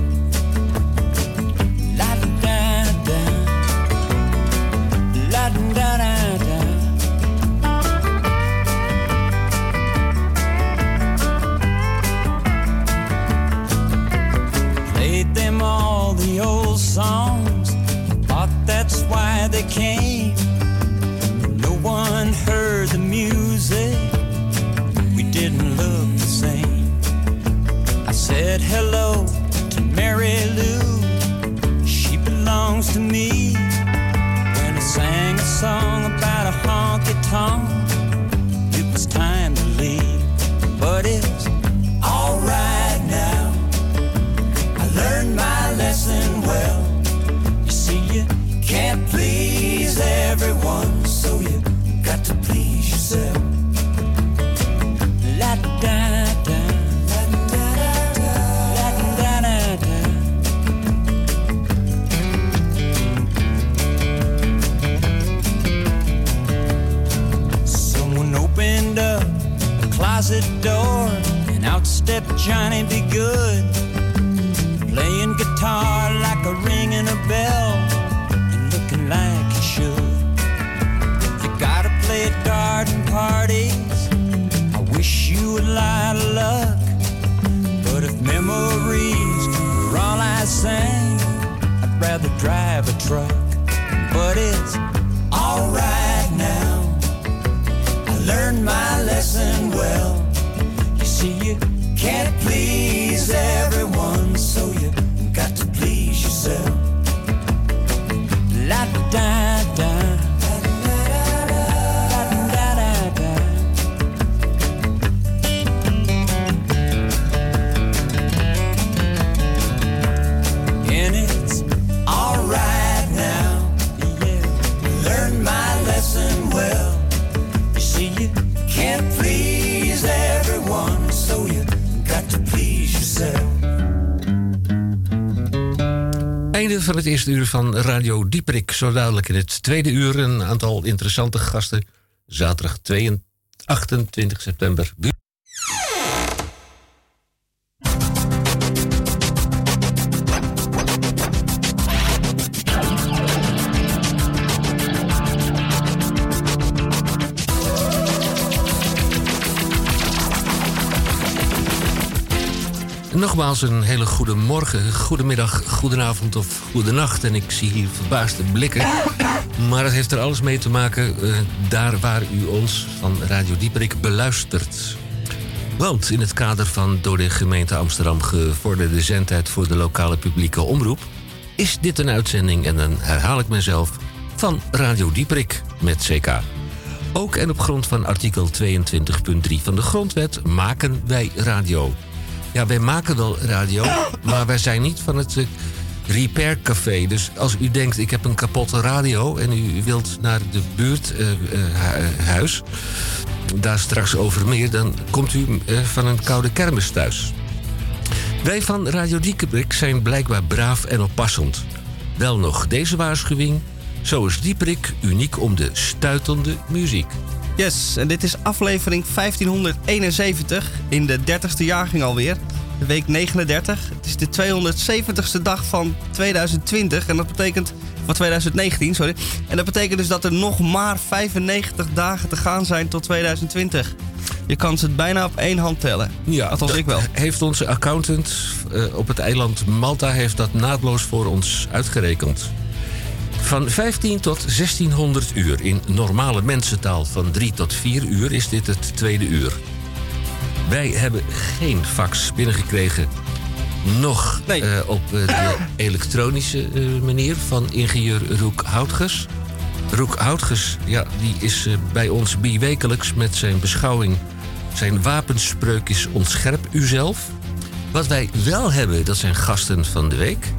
Played them all the old songs. Thought that's why they came. Hello stepped Johnny Be Good playing guitar like a ringing a bell and looking like you should. You gotta play at garden parties. I wish you a lot of luck. But if memories were all I sang, I'd rather drive a truck. But it's alright now. I learned my please everyone, Van het eerste uur van Radio Dieperik. Zo dadelijk in het tweede uur een aantal interessante gasten. Zaterdag 22, 28 september. Nogmaals een hele goede morgen, goedemiddag, goedenavond of goedenacht. En ik zie hier verbaasde blikken. Maar het heeft er alles mee te maken eh, daar waar u ons van Radio Dieperik beluistert. Want in het kader van door de gemeente Amsterdam gevorderde zendtijd voor de lokale publieke omroep... is dit een uitzending, en dan herhaal ik mezelf, van Radio Dieperik met CK. Ook en op grond van artikel 22.3 van de Grondwet maken wij radio. Ja, wij maken wel radio, maar wij zijn niet van het eh, Repair Café. Dus als u denkt, ik heb een kapotte radio... en u wilt naar de buurthuis, daar straks over meer... dan komt u eh, van een koude kermis thuis. Wij van Radio Dieperik zijn blijkbaar braaf en oppassend. Wel nog deze waarschuwing. Zo is Dieperik uniek om de stuitende muziek. Yes, en dit is aflevering 1571 in de 30ste jaargang alweer. week 39. Het is de 270ste dag van 2020 en dat betekent van 2019, sorry. En dat betekent dus dat er nog maar 95 dagen te gaan zijn tot 2020. Je kan ze het bijna op één hand tellen. Ja, Althans, ik wel. Heeft onze accountant eh, op het eiland Malta heeft dat naadloos voor ons uitgerekend. Van 15 tot 1600 uur in normale mensentaal van 3 tot 4 uur is dit het tweede uur. Wij hebben geen fax binnengekregen. Nog Nee. eh, op eh, de [COUGHS] elektronische eh, manier van ingenieur Roek Houtges. Roek Houtges, ja, die is bij ons biwekelijks met zijn beschouwing. Zijn wapenspreuk is ontscherp uzelf. Wat wij wel hebben, dat zijn gasten van de week.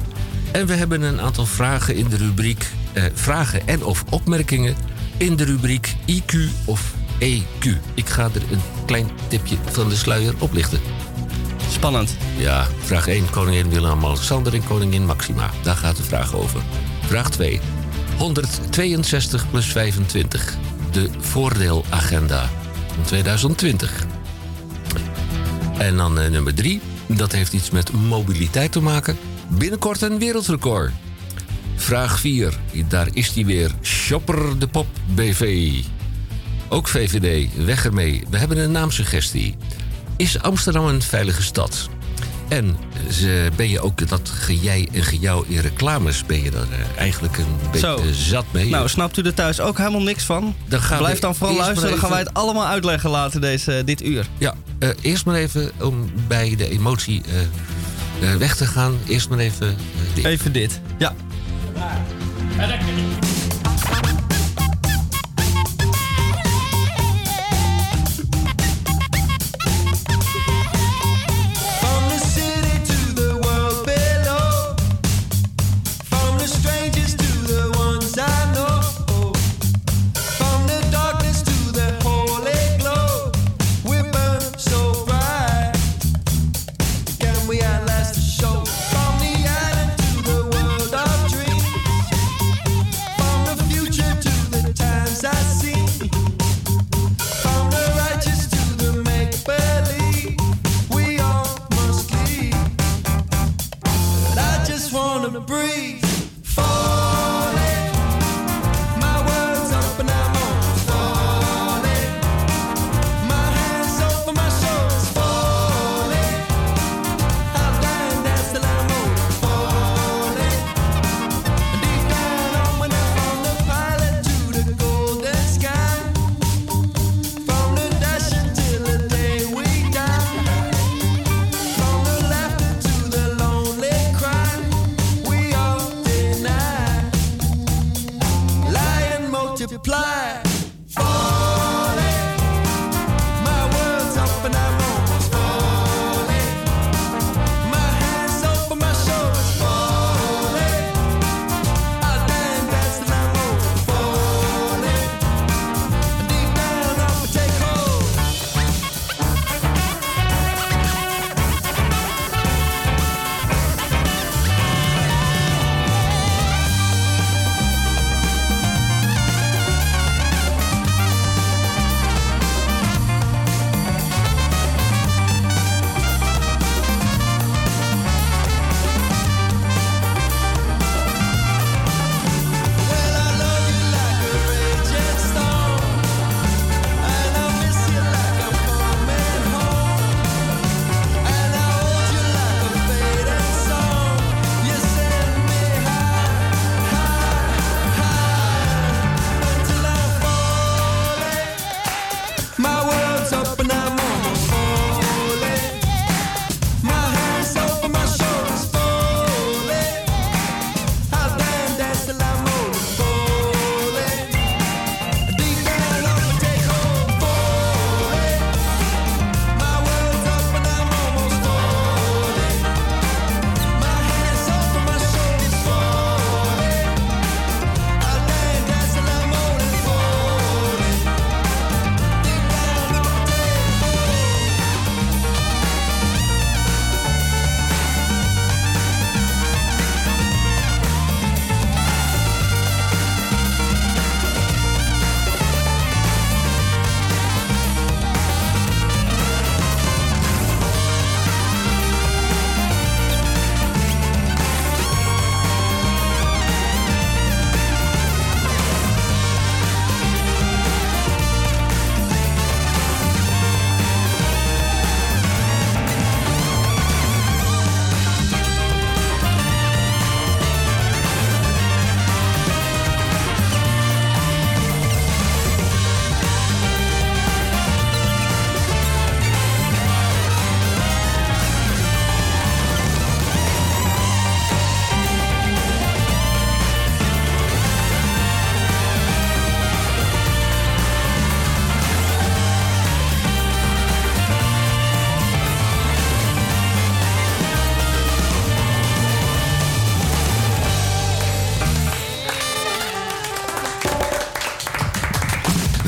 En we hebben een aantal vragen in de rubriek... eh, vragen en of opmerkingen in de rubriek IQ of EQ. Ik ga er een klein tipje van de sluier oplichten. Spannend. Ja, vraag 1, koningin Willem-Alexander en koningin Maxima. Daar gaat de vraag over. Vraag 2, 162 plus 25. De voordeelagenda van 2020. En dan eh, nummer 3, dat heeft iets met mobiliteit te maken. Binnenkort een wereldrecord. Vraag 4, daar is die weer. Shopper de Pop BV. Ook VVD, weg ermee. We hebben een naamsuggestie. Is Amsterdam een veilige stad? En ze, ben je ook dat gejij en gejouw in reclames... ben je daar eh, eigenlijk een beetje Zo. zat mee? Nou, snapt u er thuis ook helemaal niks van? Dan gaan Blijf dan vooral luisteren, dan gaan wij het allemaal uitleggen later deze, dit uur. Ja, eh, eerst maar even om bij de emotie eh, eh, weg te gaan. Eerst maar even eh, dit. Even dit. Ja.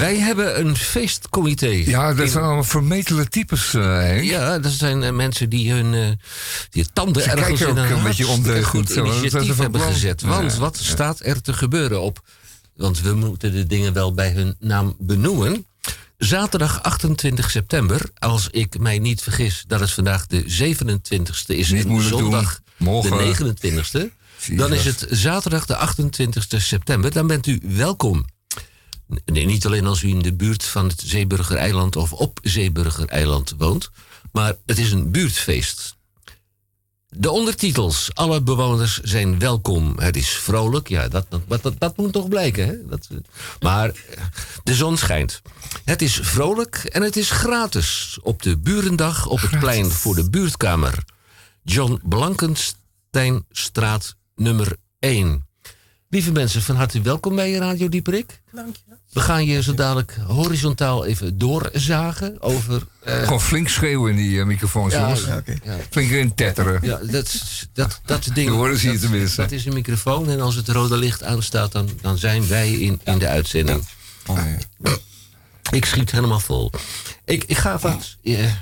Wij hebben een feestcomité. Ja, dat zijn allemaal vermetele types, eh. Ja, dat zijn eh, mensen die hun eh, die tanden Ze ergens in ook een beetje ondeugend, initiatief is hebben plan. gezet. Want Ja, wat staat er te gebeuren op? Want we moeten de dingen wel bij hun naam benoemen. Zaterdag 28 september, als ik mij niet vergis dat het vandaag de 27e is Niet en zondag Morgen. de 29e, dan is het zaterdag de 28e september. Dan bent u welkom. Nee, niet alleen als u in de buurt van het Zeeburgereiland of op Zeeburgereiland woont, maar het is een buurtfeest. De ondertitels. Alle bewoners zijn welkom. Het is vrolijk. Ja, dat, dat, dat, dat moet toch blijken. Hè? Dat, maar eh, de zon schijnt. Het is vrolijk en het is gratis. Op de Burendag op het plein voor de buurtkamer. John Blankensteinstraat nummer 1. Lieve mensen, van harte welkom bij Radio Dieperik. Dank je. We gaan je zo dadelijk horizontaal even doorzagen over... eh, Gewoon flink schreeuwen in die eh, microfoons, Ja, jongens. ja. Ja. Flink in tetteren. Ja, dat, dat, dat ding. Je hoort ze hier dat- tenminste. Dat is een microfoon en als het rode licht aanstaat, dan, dan zijn wij in, in de uitzending. Ik schiet helemaal vol. Ik, ik ga wat, eh,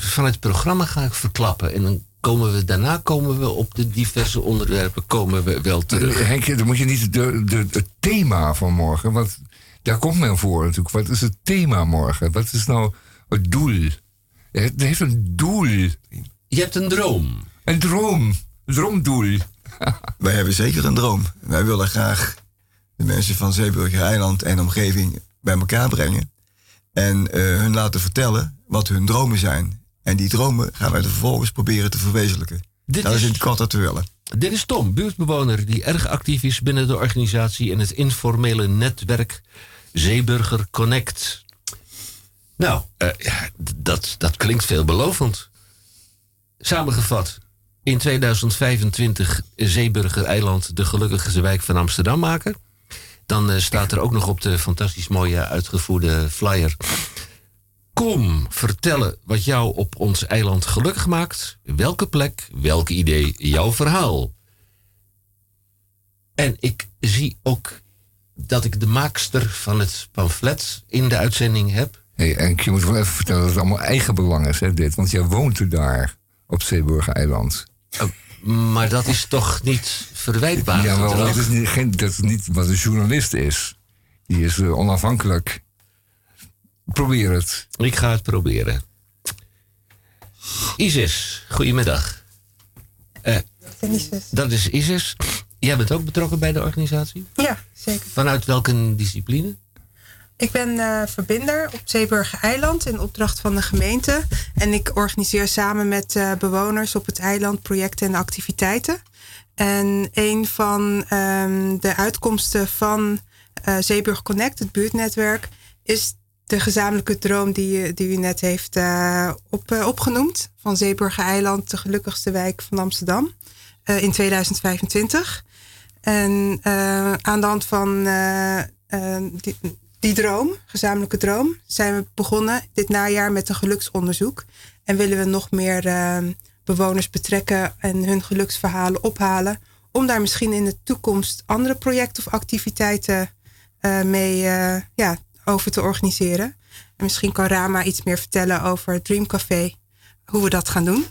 van het programma ga ik verklappen. En dan komen we, daarna komen we op de diverse onderwerpen komen we wel terug. Henk, dan moet je niet de, de, het thema van morgen, want daar komt men voor natuurlijk. Wat is het thema morgen? Wat is nou het doel? Het heeft een doel. Je hebt een droom. Een droom. Een droomdoel. [LAUGHS] Wij hebben zeker een droom. Wij willen graag de mensen van Zeeburger Eiland en omgeving bij elkaar brengen. En eh, hun laten vertellen wat hun dromen zijn. En die dromen gaan wij er vervolgens proberen te verwezenlijken. Dit dat is in het kort wat we willen. Dit is Tom, buurtbewoner die erg actief is binnen de organisatie en het informele netwerk Zeeburger Connect. Nou, eh, ja, dat, dat klinkt veelbelovend. Samengevat, in 2025 Zeeburger Eiland de gelukkigste wijk van Amsterdam maken. Dan eh, staat er ook nog op de fantastisch mooie uitgevoerde flyer. Kom vertellen wat jou op ons eiland gelukkig maakt. Welke plek, welk idee, jouw verhaal. En ik zie ook dat ik de maakster van het pamflet in de uitzending heb. Hey, en je moet wel even vertellen dat het allemaal eigen belang is, hè, dit. Want jij woont er daar, op Zeeburger Eiland. Maar dat is toch niet verwijtbaar? Ja, wel, dat is, niet, geen, dat is niet wat een journalist is. Die is eh, onafhankelijk. Probeer het. Ik ga het proberen. Isis, goedemiddag. Eh, dat is Isis. Jij bent ook betrokken bij de organisatie? Ja, zeker. Vanuit welke discipline? Ik ben eh, verbinder op Zeeburger Eiland in opdracht van de gemeente. En ik organiseer samen met eh, bewoners op het eiland projecten en activiteiten. En een van ehm, de uitkomsten van eh Zeeburger Connect, het buurtnetwerk, is de gezamenlijke droom die, die u net heeft eh, op, eh, opgenoemd. Van Zeeburger Eiland, de gelukkigste wijk van Amsterdam, eh, in 2025. En eh, aan de hand van eh, eh, die, die droom, gezamenlijke droom, zijn we begonnen dit najaar met een geluksonderzoek. En willen we nog meer eh, bewoners betrekken en hun geluksverhalen ophalen. Om daar misschien in de toekomst andere projecten of activiteiten eh, mee eh, ja, over te organiseren. En misschien kan Rama iets meer vertellen over het Dream Café, hoe we dat gaan doen.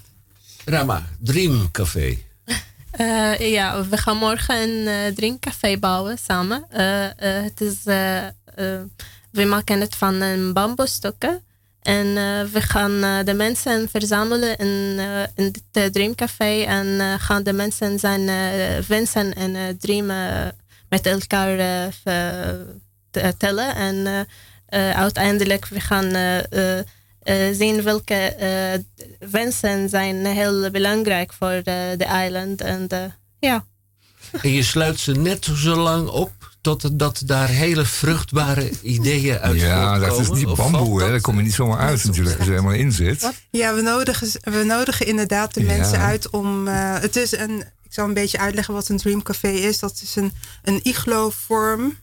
Rama, Dream Café. [LAUGHS] Eh, ja, we gaan morgen een eh, drinkcafé bouwen samen. Eh, het is, we maken het van een bamboestokken. En eh, we gaan de mensen verzamelen in, eh, in dit eh, Dreamcafé. En eh, gaan de mensen zijn eh, wensen en eh, dromen met elkaar eh, ver- tellen. En eh, eh, uiteindelijk we gaan eh, eh, eh, zien welke eh, wensen zijn heel belangrijk voor eh, de eiland. En eh, ja. En je sluit ze net zo lang op totdat daar hele vruchtbare ideeën uit Ja, dat is niet bamboe, hè. dat- Daar kom je niet zomaar uit natuurlijk, als je er helemaal in zit. Ja, we nodigen, we nodigen inderdaad de Ja. mensen uit om. eh, het is een. Ik zal een beetje uitleggen wat een Dream Café is. Dat is een, een iglo-vorm eh,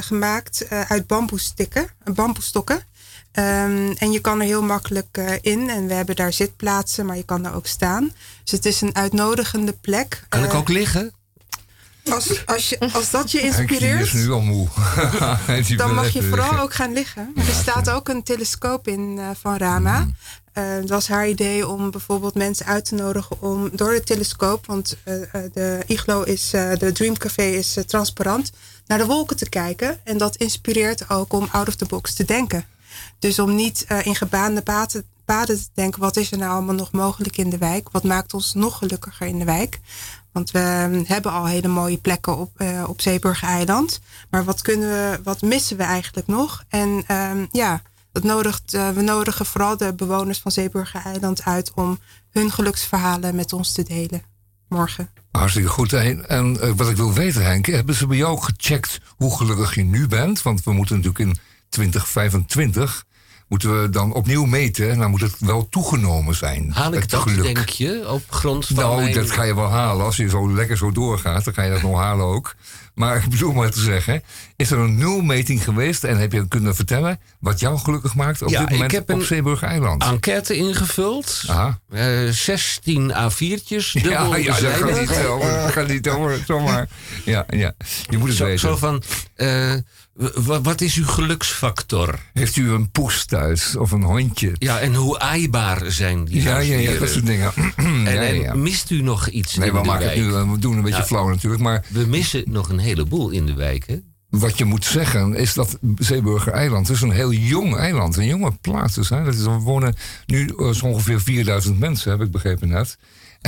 gemaakt eh, uit bamboestikken, bamboestokken. Ehm, en je kan er heel makkelijk eh, in. En we hebben daar zitplaatsen, maar je kan er ook staan. Dus het is een uitnodigende plek. Kan ik Eh, ook liggen? als, als, je, als dat je [LAUGHS] inspireert, is nu al moe. [LAUGHS] Dan mag je vooral liggen. ook gaan liggen. Er staat ook een telescoop in eh, van Rama. Eh, het was haar idee om bijvoorbeeld mensen uit te nodigen om door de telescoop, want eh, eh, de iglo is, eh, de Dreamcafé is eh, transparant, naar de wolken te kijken. En dat inspireert ook om out of the box te denken. Dus om niet eh, in gebaande paden, paden te denken, wat is er nou allemaal nog mogelijk in de wijk? Wat maakt ons nog gelukkiger in de wijk? Want we eh, hebben al hele mooie plekken op, eh op Zeeburger-eiland. Maar wat, kunnen we, wat missen we eigenlijk nog? En ehm, ja, dat nodigt, eh, we nodigen vooral de bewoners van Zeeburger-eiland uit om hun geluksverhalen met ons te delen. Morgen. Hartstikke goed. En, en eh, wat ik wil weten, Henk, hebben ze bij jou gecheckt hoe gelukkig je nu bent? Want we moeten natuurlijk in 2025 moeten we dan opnieuw meten. En dan moet het wel toegenomen zijn. Haal ik dat, geluk. denk je, op grond van Nou, mijn- dat ga je wel halen. Als je zo lekker zo doorgaat, dan ga je dat nog halen ook. Maar ik bedoel maar te zeggen, is er een nulmeting geweest en heb je kunnen vertellen wat jou gelukkig maakt op Ja, dit moment ik heb op een Zeeburger-eiland? enquête ingevuld. Aha. Eh, 16 A4'tjes, Ja, dubbel ja, dat gaat niet over. Dat gaat niet over, zomaar. Ja, ja. Je moet het Zo, weten. zo van, eh, wat is uw geluksfactor? Heeft u een poes thuis of een hondje? Ja, en hoe aaibaar zijn die Ja, ja, ja, huisdieren? dat soort dingen. [CLEARS THROAT] En, ja, ja, en ja. mist u nog iets Nee, in we de maken het wijk? nu, eh, we doen een beetje Ja. flauw natuurlijk. Maar We missen nog een heleboel in de wijk, hè? wat je moet zeggen is dat Zeeburger Eiland is een heel jong eiland. Een jonge plaats. Dus, hè. Dat is, we wonen nu eh, zo ongeveer 4000 mensen, heb ik begrepen net.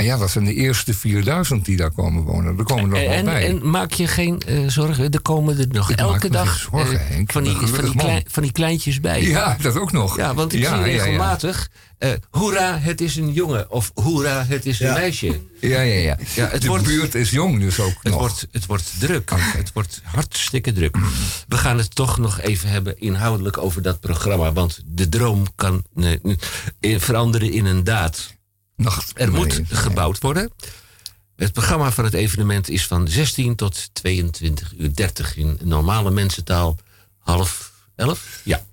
En ja, dat zijn de eerste 4000 die daar komen wonen. Er komen er nog wel En, bij. en maak je geen eh, zorgen, er komen er nog Ik elke dag zorgen, eh, Henk. van, die, van, die klein- van die kleintjes bij. ja, dat ook nog. Ja, want ik Ja, zie ja, ja. regelmatig... eh, hoera, het is een jongen. Of hoera, het is een meisje. Ja, ja, ja. Ja, het de wordt- buurt is jong dus ook Het nog. wordt, het wordt druk. Het wordt hartstikke druk. We gaan het toch nog even hebben inhoudelijk over dat programma. Want de droom kan veranderen in een daad. Nacht. Er moet gebouwd worden. Het programma van het evenement is van 16 tot 22 uur 30 in normale mensentaal. Half elf? Ja.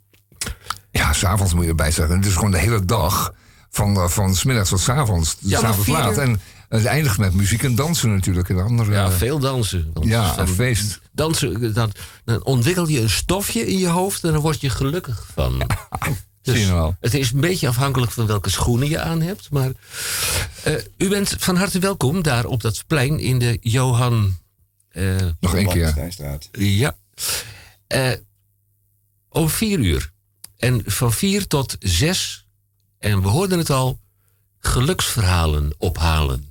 Ja, s'avonds moet je erbij zeggen. Het is gewoon de hele dag. Van, eh, van smiddags tot s'avonds. Dus Ja, s'avonds laat. En het eindigt met muziek en dansen natuurlijk. En andere, Ja, veel dansen. Ja, een feest. Dansen, dan, dan ontwikkel je een stofje in je hoofd en dan word je gelukkig van. [LAUGHS] Dus wel. Het is een beetje afhankelijk van welke schoenen je aan hebt. Maar eh, u bent van harte welkom daar op dat plein in de Johan. eh, Nog één keer. Ja. Eh, om vier uur. En van vier tot zes. En we hoorden het al. Geluksverhalen ophalen.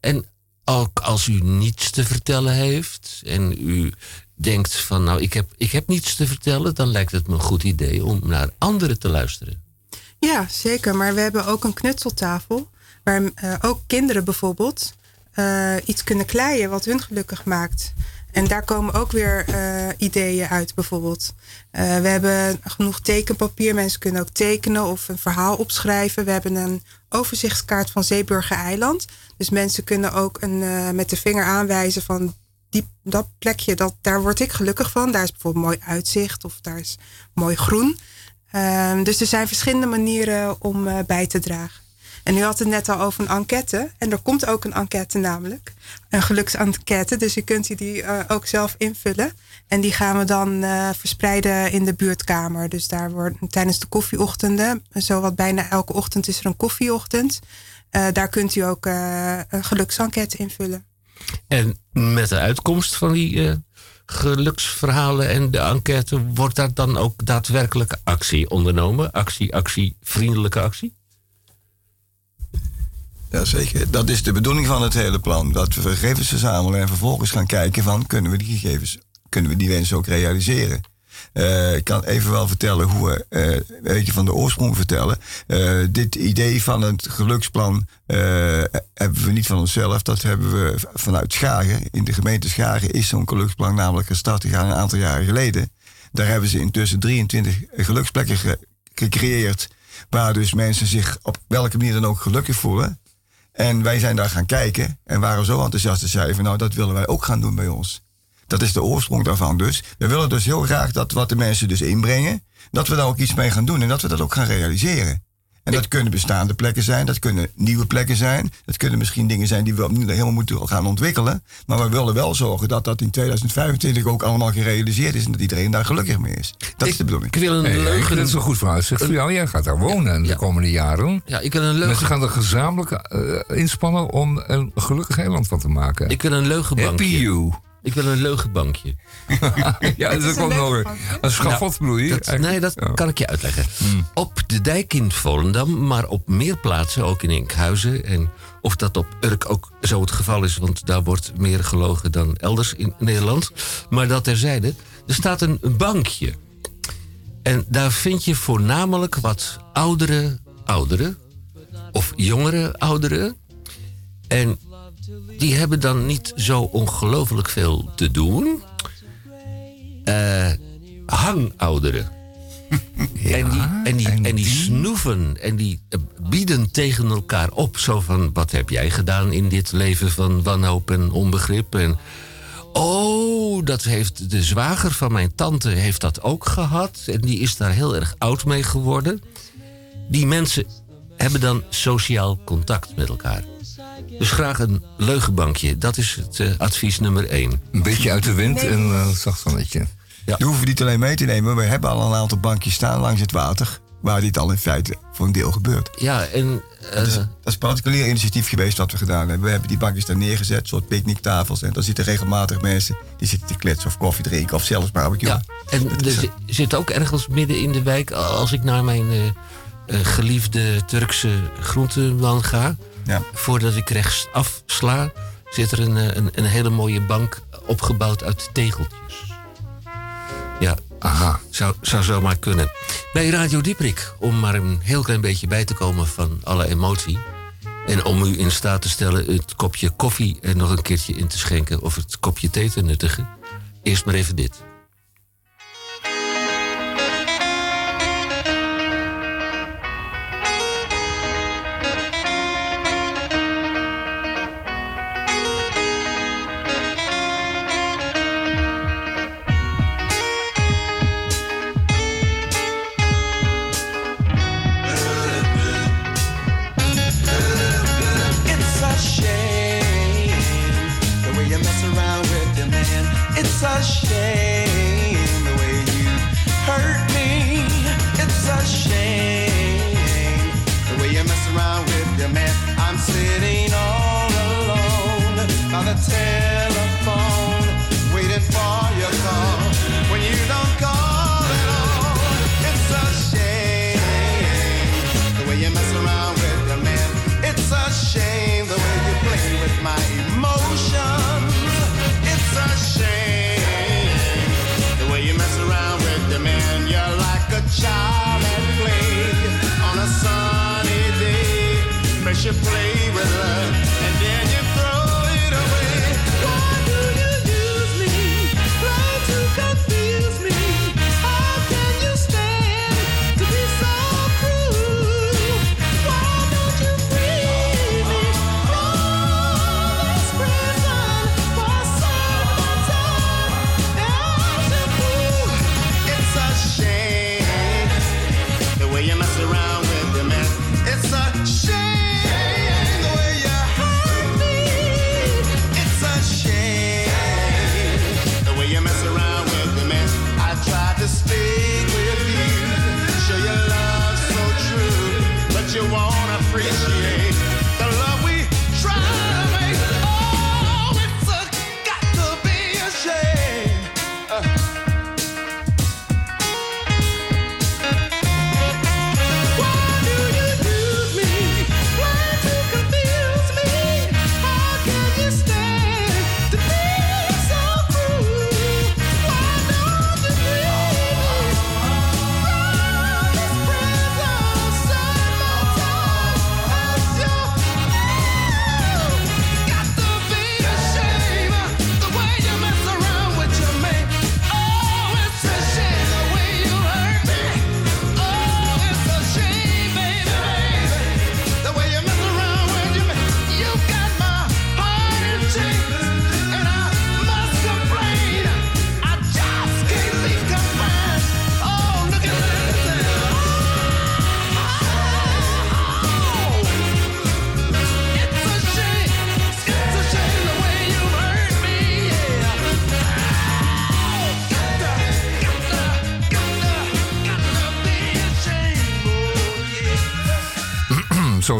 En ook als u niets te vertellen heeft. En u denkt van nou ik heb, ik heb niets te vertellen. Dan lijkt het me een goed idee om naar anderen te luisteren. Ja, zeker. Maar we hebben ook een knutseltafel. Waar eh, ook kinderen bijvoorbeeld eh, iets kunnen kleien wat hun gelukkig maakt. En daar komen ook weer eh, ideeën uit bijvoorbeeld. We hebben genoeg tekenpapier. Mensen kunnen ook tekenen of een verhaal opschrijven. We hebben een overzichtskaart van Zeeburger Eiland. Dus mensen kunnen ook een, met de vinger aanwijzen van die, dat plekje, dat, daar word ik gelukkig van. Daar is bijvoorbeeld mooi uitzicht of daar is mooi groen. Ehm, dus er zijn verschillende manieren om eh, bij te dragen. En u had het net al over een enquête. En er komt ook een enquête namelijk. Een geluksenquête. Dus u kunt die eh, ook zelf invullen. En die gaan we dan eh, verspreiden in de buurtkamer. Dus daar wordt tijdens de koffieochtenden. Zowat bijna elke ochtend is er een koffieochtend. Daar kunt u ook een geluksenquête invullen. En met de uitkomst van die eh, geluksverhalen en de enquête wordt daar dan ook daadwerkelijk actie ondernomen? Actie, actie, vriendelijke actie? Jazeker. Dat is de bedoeling van het hele plan. Dat we gegevens verzamelen en vervolgens gaan kijken van... kunnen we die gegevens, kunnen we die wensen ook realiseren? Eh, ik kan even wel vertellen hoe we, eh, een beetje van de oorsprong vertellen. Eh, dit idee van het geluksplan hebben we niet van onszelf. Dat hebben we vanuit Schagen. In de gemeente Schagen is zo'n geluksplan namelijk gestart gegaan een aantal jaren geleden. Daar hebben ze intussen 23 geluksplekken ge- gecreëerd. Waar dus mensen zich op welke manier dan ook gelukkig voelen. En wij zijn daar gaan kijken en waren zo enthousiast en zeiden van nou dat willen wij ook gaan doen bij ons. Dat is de oorsprong daarvan dus. We willen dus heel graag dat wat de mensen dus inbrengen, dat we daar ook iets mee gaan doen en dat we dat ook gaan realiseren. En dat kunnen bestaande plekken zijn, dat kunnen nieuwe plekken zijn. Dat kunnen misschien dingen zijn die we opnieuw helemaal moeten gaan ontwikkelen. Maar we willen wel zorgen dat dat in 2025 ook allemaal gerealiseerd is en dat iedereen daar gelukkig mee is. Dat is de bedoeling. Ik wil een Hey, leugen... Dat is een goed verhaal. Zeg voor jou, jij gaat daar wonen de komende jaren. Ja, ik wil een leugen... Mensen gaan er gezamenlijk eh, inspannen om een gelukkig eiland van te maken. Ik wil een leugenbankje. Happy you. Ik wil een leugenbankje. [LAUGHS] ja, dat is ook nog een schafot bedoel je? Dat, nee, dat kan ik je uitleggen. Hmm. Op de dijk in Volendam, maar op meer plaatsen, ook in Enkhuizen. En of dat op Urk ook zo het geval is, want daar wordt meer gelogen dan elders in Nederland. Maar dat terzijde, er staat een een bankje. En daar vind je voornamelijk wat oudere ouderen. Of jongere ouderen. En die hebben dan niet zo ongelooflijk veel te doen. Eh hangouderen. [LAUGHS] en, die, en, die, en, die snoeven en die eh, bieden tegen elkaar op. Zo van, wat heb jij gedaan in dit leven van wanhoop en onbegrip? En, oh, dat heeft de zwager van mijn tante heeft dat ook gehad. En die is daar heel erg oud mee geworden. Die mensen hebben dan sociaal contact met elkaar. Dus graag een leugenbankje. Dat is het eh, advies nummer één. Een beetje uit de wind en uh, zacht zonnetje. Ja. Je hoeft niet alleen mee te nemen. We hebben al een aantal bankjes staan langs het water. Waar dit al in feite voor een deel gebeurt. Ja, en... dat, is, dat is een particulier initiatief geweest wat we gedaan hebben. We hebben die bankjes daar neergezet, soort picknicktafels. En daar zitten regelmatig mensen die zitten te kletsen of koffie drinken of zelfs barbecue. Ja, en er zi- zit ook ergens midden in de wijk, als ik naar mijn eh, eh, geliefde Turkse groenteman ga, Ja. voordat ik rechts afsla, zit er een, eh, een, een hele mooie bank opgebouwd uit tegeltjes. Ja, aha, zou, zou zomaar kunnen. Bij Radio Dieprik, om maar een heel klein beetje bij te komen van alle emotie. En om u in staat te stellen het kopje koffie er nog een keertje in te schenken of het kopje thee te nuttigen. Eerst maar even dit.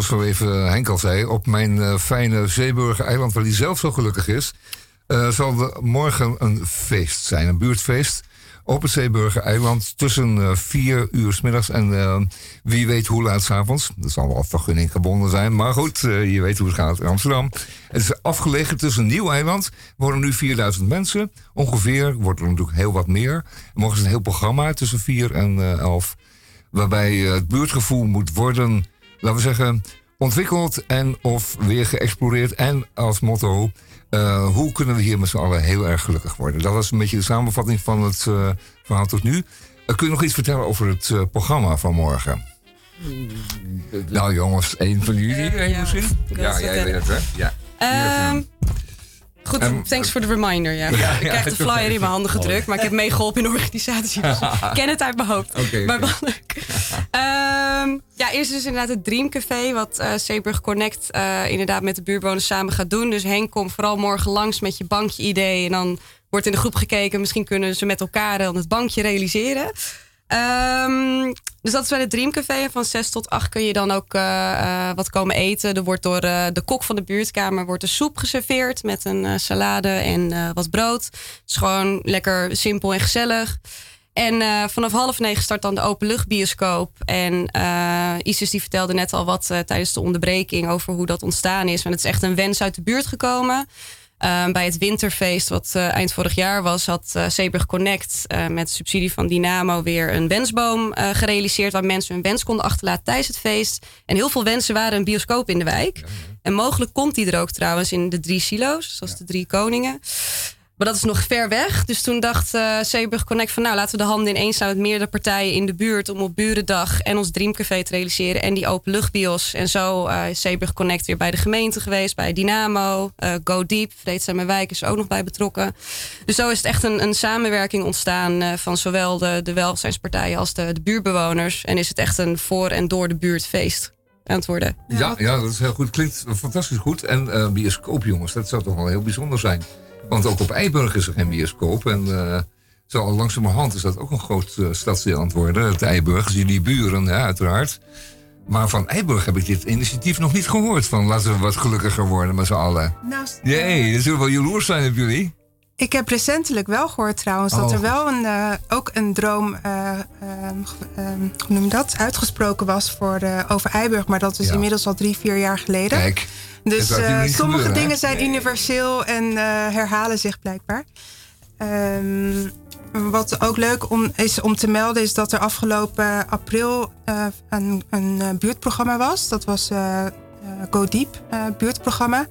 Zoals zo even Henk al zei, op mijn eh, fijne Zeeburger eiland, waar hij zelf zo gelukkig is, eh, zal er morgen een feest zijn, een buurtfeest. Op het Zeeburger eiland tussen eh, vier uur s middags en eh, wie weet hoe laat s avonds. Dat zal wel vergunning gebonden zijn, maar goed, eh, je weet hoe het gaat in Amsterdam. Het is afgelegen tussen nieuw eiland. Wonen nu 4000 mensen. Ongeveer wordt er natuurlijk heel wat meer. Er morgen is een heel programma tussen 4 en eh 11 waarbij eh, het buurtgevoel moet worden, laten we zeggen, ontwikkeld en of weer geëxploreerd. En als motto, eh, hoe kunnen we hier met z'n allen heel erg gelukkig worden? Dat was een beetje de samenvatting van het eh, verhaal tot nu. Eh, kun je nog iets vertellen over het programma van morgen? Nou jongens, één van jullie ja. misschien? Ja, jij weet het hè? Ja. Goed, thanks voor de reminder. Ja. Ja, ik krijg de flyer in mijn handen gedrukt, maar ik heb meegeholpen in de organisatie. Dus ik ken het uit mijn hoofd. [LAUGHS] Maar leuk. Ehm, ja, eerst dus inderdaad het Dreamcafé, wat eh Zeeburg Connect eh, inderdaad met de buurtbewoners samen gaat doen. Dus Henk, kom vooral morgen langs met je bankje idee. En dan wordt in de groep gekeken, misschien kunnen ze met elkaar dan het bankje realiseren. Ehm, dus dat is bij het Dreamcafé. En Van 6 tot 8 kun je dan ook eh, eh, wat komen eten. Er wordt door eh, de kok van de buurtkamer wordt er soep geserveerd met een salade en wat brood. Het is gewoon lekker simpel en gezellig. En vanaf half negen start dan de openluchtbioscoop. En Isis die vertelde net al wat tijdens de onderbreking over hoe dat ontstaan is. Want het is echt een wens uit de buurt gekomen. Eh, bij het winterfeest, wat eh, eind vorig jaar was, had uh, Zeeburg Connect eh, met subsidie van Dynamo weer een wensboom gerealiseerd. Waar mensen hun wens konden achterlaten tijdens het feest. En heel veel wensen waren een bioscoop in de wijk. En mogelijk komt die er ook trouwens in de drie silo's, zoals de drie koningen. Maar dat is nog ver weg. Dus toen dacht uh, Zeeburg Connect van nou laten we de handen ineens slaan met meerdere partijen in de buurt om op Burendag en ons Dreamcafé te realiseren en die openluchtbios. En zo uh, is Zeeburg Connect weer bij de gemeente geweest, bij Dynamo, uh, Go Deep, Vreedzame Wijk is er ook nog bij betrokken. Dus zo is het echt een, een samenwerking ontstaan van zowel de, de welzijnspartijen als de, de buurtbewoners. En is het echt een voor en door de buurt feest aan het worden. Ja, ja, dat is heel goed. Klinkt fantastisch goed. En bioscoop, jongens, dat zou toch wel heel bijzonder zijn. Want ook op Eiburg is er geen bioscoop. En uh, zo al langzamerhand is dat ook een groot uh, stadsdeel aan het worden. Het Eiburg, zie die buren, ja, uiteraard. Maar van Eiburg heb ik dit initiatief nog niet gehoord. Van laten we wat gelukkiger worden met z'n allen. Nou, Jee, dat zullen wel jaloers zijn op jullie. Ik heb recentelijk wel gehoord trouwens oh. dat er wel een, uh, ook een droom, uh, um, um, hoe noem dat, uitgesproken was voor de, over Eiburg. Maar dat is ja. inmiddels al drie, vier jaar geleden. Kijk, dus uh, sommige gebeuren, dingen hè? zijn universeel en uh, herhalen zich blijkbaar. Um, wat ook leuk om, is om te melden is dat er afgelopen april uh, een, een buurtprogramma was. Dat was Go Deep buurtprogramma.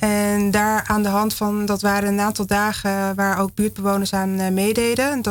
En daar aan de hand van, dat waren een aantal dagen waar ook buurtbewoners aan meededen.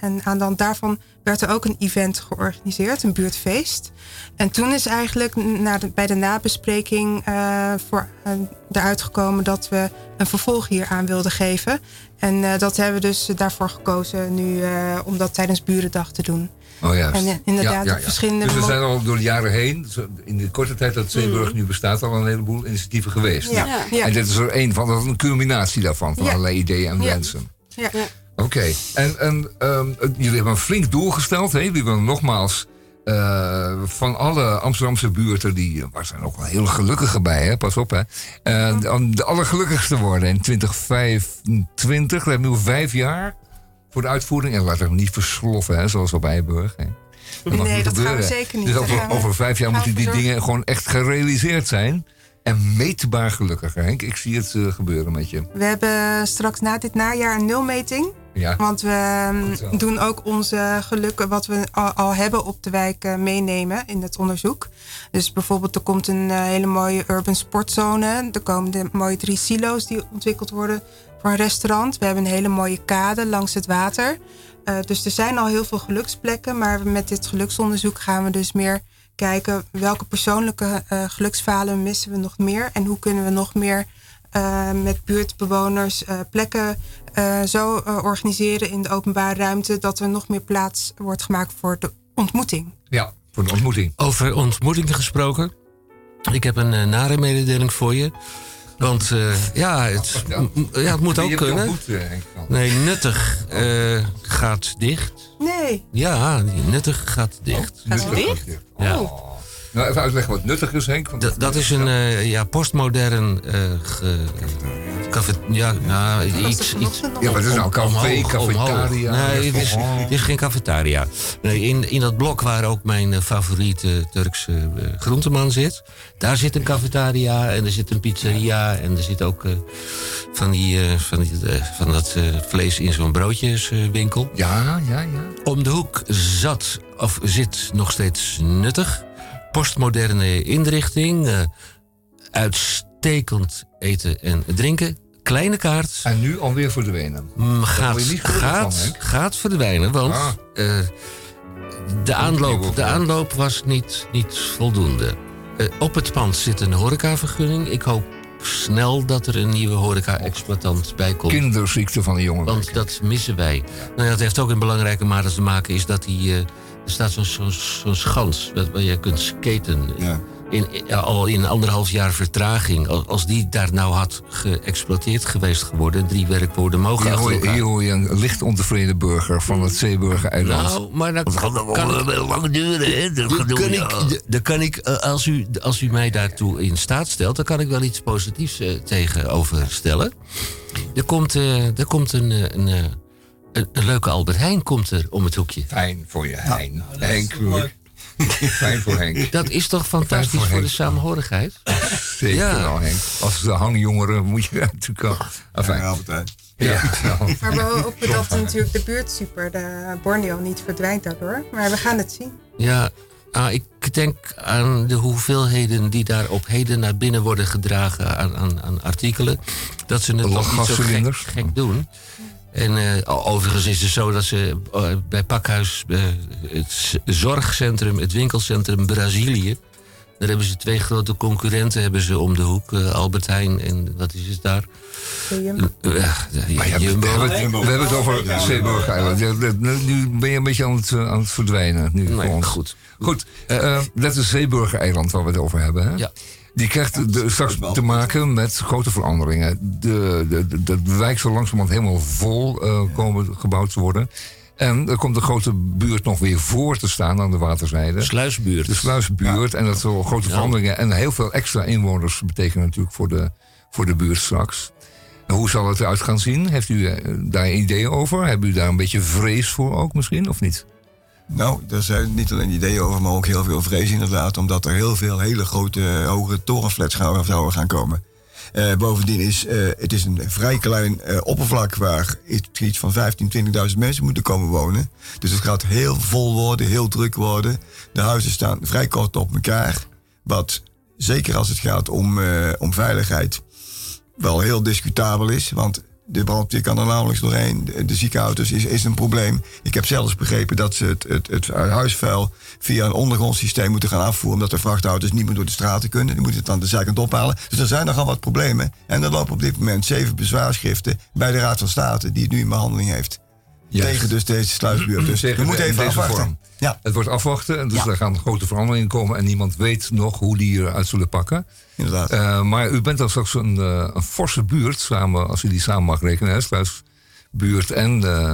En, aan de hand daarvan werd er ook een event georganiseerd, een buurtfeest. En toen is eigenlijk na bij de nabespreking uh, voor, uh, eruit gekomen dat we een vervolg hier aan wilden geven. En dat hebben we dus daarvoor gekozen nu om dat tijdens Burendag te doen. Oh ja. En inderdaad ja, ja, ja. verschillende... Dus er zijn al door de jaren heen, in de korte tijd dat Zeeburg mm. nu bestaat, al een heleboel initiatieven geweest. Ja. ja. En dit is er één van, dat is een culminatie daarvan, van allerlei ideeën en wensen. Ja. Oké, okay. en, en um, jullie hebben een flink doel gesteld. Hè? Jullie willen nogmaals uh, van alle Amsterdamse buurten, die, waar zijn ook wel heel gelukkige bij, hè? pas op hè. Uh, om de allergelukkigste worden in 2025, we hebben nu vijf jaar voor de uitvoering. En laat het niet versloffen, hè, zoals op Eiburg. Hè. Dat nee, dat gaan we zeker niet. Dus over, over vijf jaar moeten die dingen gewoon echt gerealiseerd zijn. En meetbaar gelukkiger, Henk. Ik zie het uh, gebeuren met je. We hebben straks na dit najaar een nulmeting. Ja. Want we um, doen ook onze gelukken, wat we al, al hebben op de wijk, uh, meenemen in het onderzoek. Dus bijvoorbeeld, er komt een uh, hele mooie urban sportzone. Er komen de mooie drie silo's die ontwikkeld worden voor een restaurant. We hebben een hele mooie kade langs het water. Uh, dus er zijn al heel veel geluksplekken. Maar met dit geluksonderzoek gaan we dus meer kijken welke persoonlijke uh, geluksfalen missen we nog meer. En hoe kunnen we nog meer uh, met buurtbewoners plekken zo organiseren in de openbare ruimte. Dat er nog meer plaats wordt gemaakt voor de ontmoeting. Ja, voor de ontmoeting. Over ontmoeting gesproken. Ik heb een nare mededeling voor je. Want uh, ja, het, ja, het moet ook kunnen. Goed, nee, nuttig uh, gaat dicht. Nee. Ja, nuttig gaat dicht. Oh, gaat het dicht? Ja. Oh. Nou, even uitleggen wat nuttig is, Henk. want- Dat, dat is een eh, ja, postmodern eh ge- café, ja, nou, iets, iets. Ja, maar het is nou café, omhoog, cafetaria. Nee, het is, Oh. het is geen cafetaria. Nee, in, in dat blok waar ook mijn eh, favoriete Turkse eh, groenteman zit, daar zit een cafetaria en er zit een pizzeria en er zit ook eh, van, die, eh, van, die, eh, van dat eh, vlees in zo'n broodjeswinkel. Ja, ja, ja. Om de hoek zat, of zit nog steeds nuttig. Postmoderne inrichting. eh, uitstekend eten en drinken. Kleine kaart. En nu alweer verdwenen. Mm, Gaat, gaat, van, gaat verdwijnen, want Ah. eh, de, aanloop, de aanloop was niet, niet voldoende. Eh, op het pand zit een horecavergunning. Ik hoop snel dat er een nieuwe horeca-exploitant bij komt. Kinderziekte van de jongen. Want dat missen wij. Nou ja, het heeft ook in belangrijke mate te maken is dat die, er staat zo'n zo'n zo'n schans waar je kunt skaten. In, al in anderhalf jaar vertraging. Als, als die daar nou had geëxploiteerd geweest geworden, drie werkwoorden mogen Hier hoor, je, hier hoor je een licht ontevreden burger van het Zeeburger-eiland. Nou, maar Dat nog kan wel lang duren, hè? Dat kan ik, kan ik eh, als, u, als u mij daartoe in staat stelt, dan kan ik wel iets positiefs eh, tegenover stellen. Er komt, eh, er komt een, een, een, een leuke Albert Heijn komt er om het hoekje. Fijn voor je, Hein. Henk, hoor. [LAUGHS] Fijn voor Henk. Dat is toch fantastisch voor de samenhorigheid? [LAUGHS] Zeker Ja. wel, Henk. Als de hangjongeren moet je natuurlijk al... Enfin, Ja, Albert Heijn. ja. nou. [LAUGHS] Maar we hopen dat natuurlijk de buurtsuper, de Borneo, niet verdwijnt daardoor. Maar we gaan het zien. Ja, ah, ik denk aan de hoeveelheden die daar op heden naar binnen worden gedragen aan, aan, aan artikelen. Dat ze het nog niet zo gek doen. En eh, overigens is het zo dat ze eh, bij Pakhuis, eh, het zorgcentrum, het winkelcentrum Brazilië. Daar hebben ze twee grote concurrenten hebben ze om de hoek. eh, Albert Heijn en wat is het daar? Jumbo. Ja, we, hebben, het- we hebben het over Ja, Zeeburger-eiland. Ja, dat- nu- ben je een beetje aan het, aan het verdwijnen. Nu Nee, goed. Goed, eh, dat is Zeeburger-eiland waar we het over hebben. Hè? Ja. Die krijgt de, straks te maken met grote veranderingen. De, de, de, de wijk zal langzamerhand helemaal vol eh, komen gebouwd te worden. En er komt een grote buurt nog weer voor te staan aan de waterzijde. Sluisbuurt. De sluisbuurt. En dat zal grote veranderingen en heel veel extra inwoners betekenen natuurlijk voor de, voor de buurt straks. En hoe zal het eruit gaan zien? Heeft u eh, daar ideeën over? Hebben u daar een beetje vrees voor ook misschien, of niet? Nou, er zijn niet alleen ideeën over, maar ook heel veel vrees inderdaad. Omdat er heel veel hele grote, hoge torenflats gaan, zouden gaan komen. Eh, bovendien is eh, het is een vrij klein eh, oppervlak waar iets van 15.000, 20.000 mensen moeten komen wonen. Dus het gaat heel vol worden, heel druk worden. De huizen staan vrij kort op elkaar. Wat zeker als het gaat om, om veiligheid wel heel discutabel is. Want de brandweer kan er nauwelijks doorheen. De, ziekenauto's is, is een probleem. Ik heb zelfs begrepen dat ze het, het, het huisvuil via een ondergronds systeem moeten gaan afvoeren. Omdat de vrachtauto's niet meer door de straten kunnen. Die moeten het aan de zijkant ophalen. Dus er zijn nogal wat problemen. En er lopen op dit moment zeven bezwaarschriften bij de Raad van State. die het nu in behandeling heeft. Tegen dus deze sluisbuurt. [CLEARS THROAT] Dus Tegen we moeten de- even deze afwachten. vorm. Ja, Het wordt afwachten, en dus Ja. er gaan grote veranderingen komen en niemand weet nog hoe die eruit zullen pakken. inderdaad. Eh, maar u bent dan straks een, eh, een forse buurt, samen, als u die samen mag rekenen, hè, Sluisbuurt en, eh,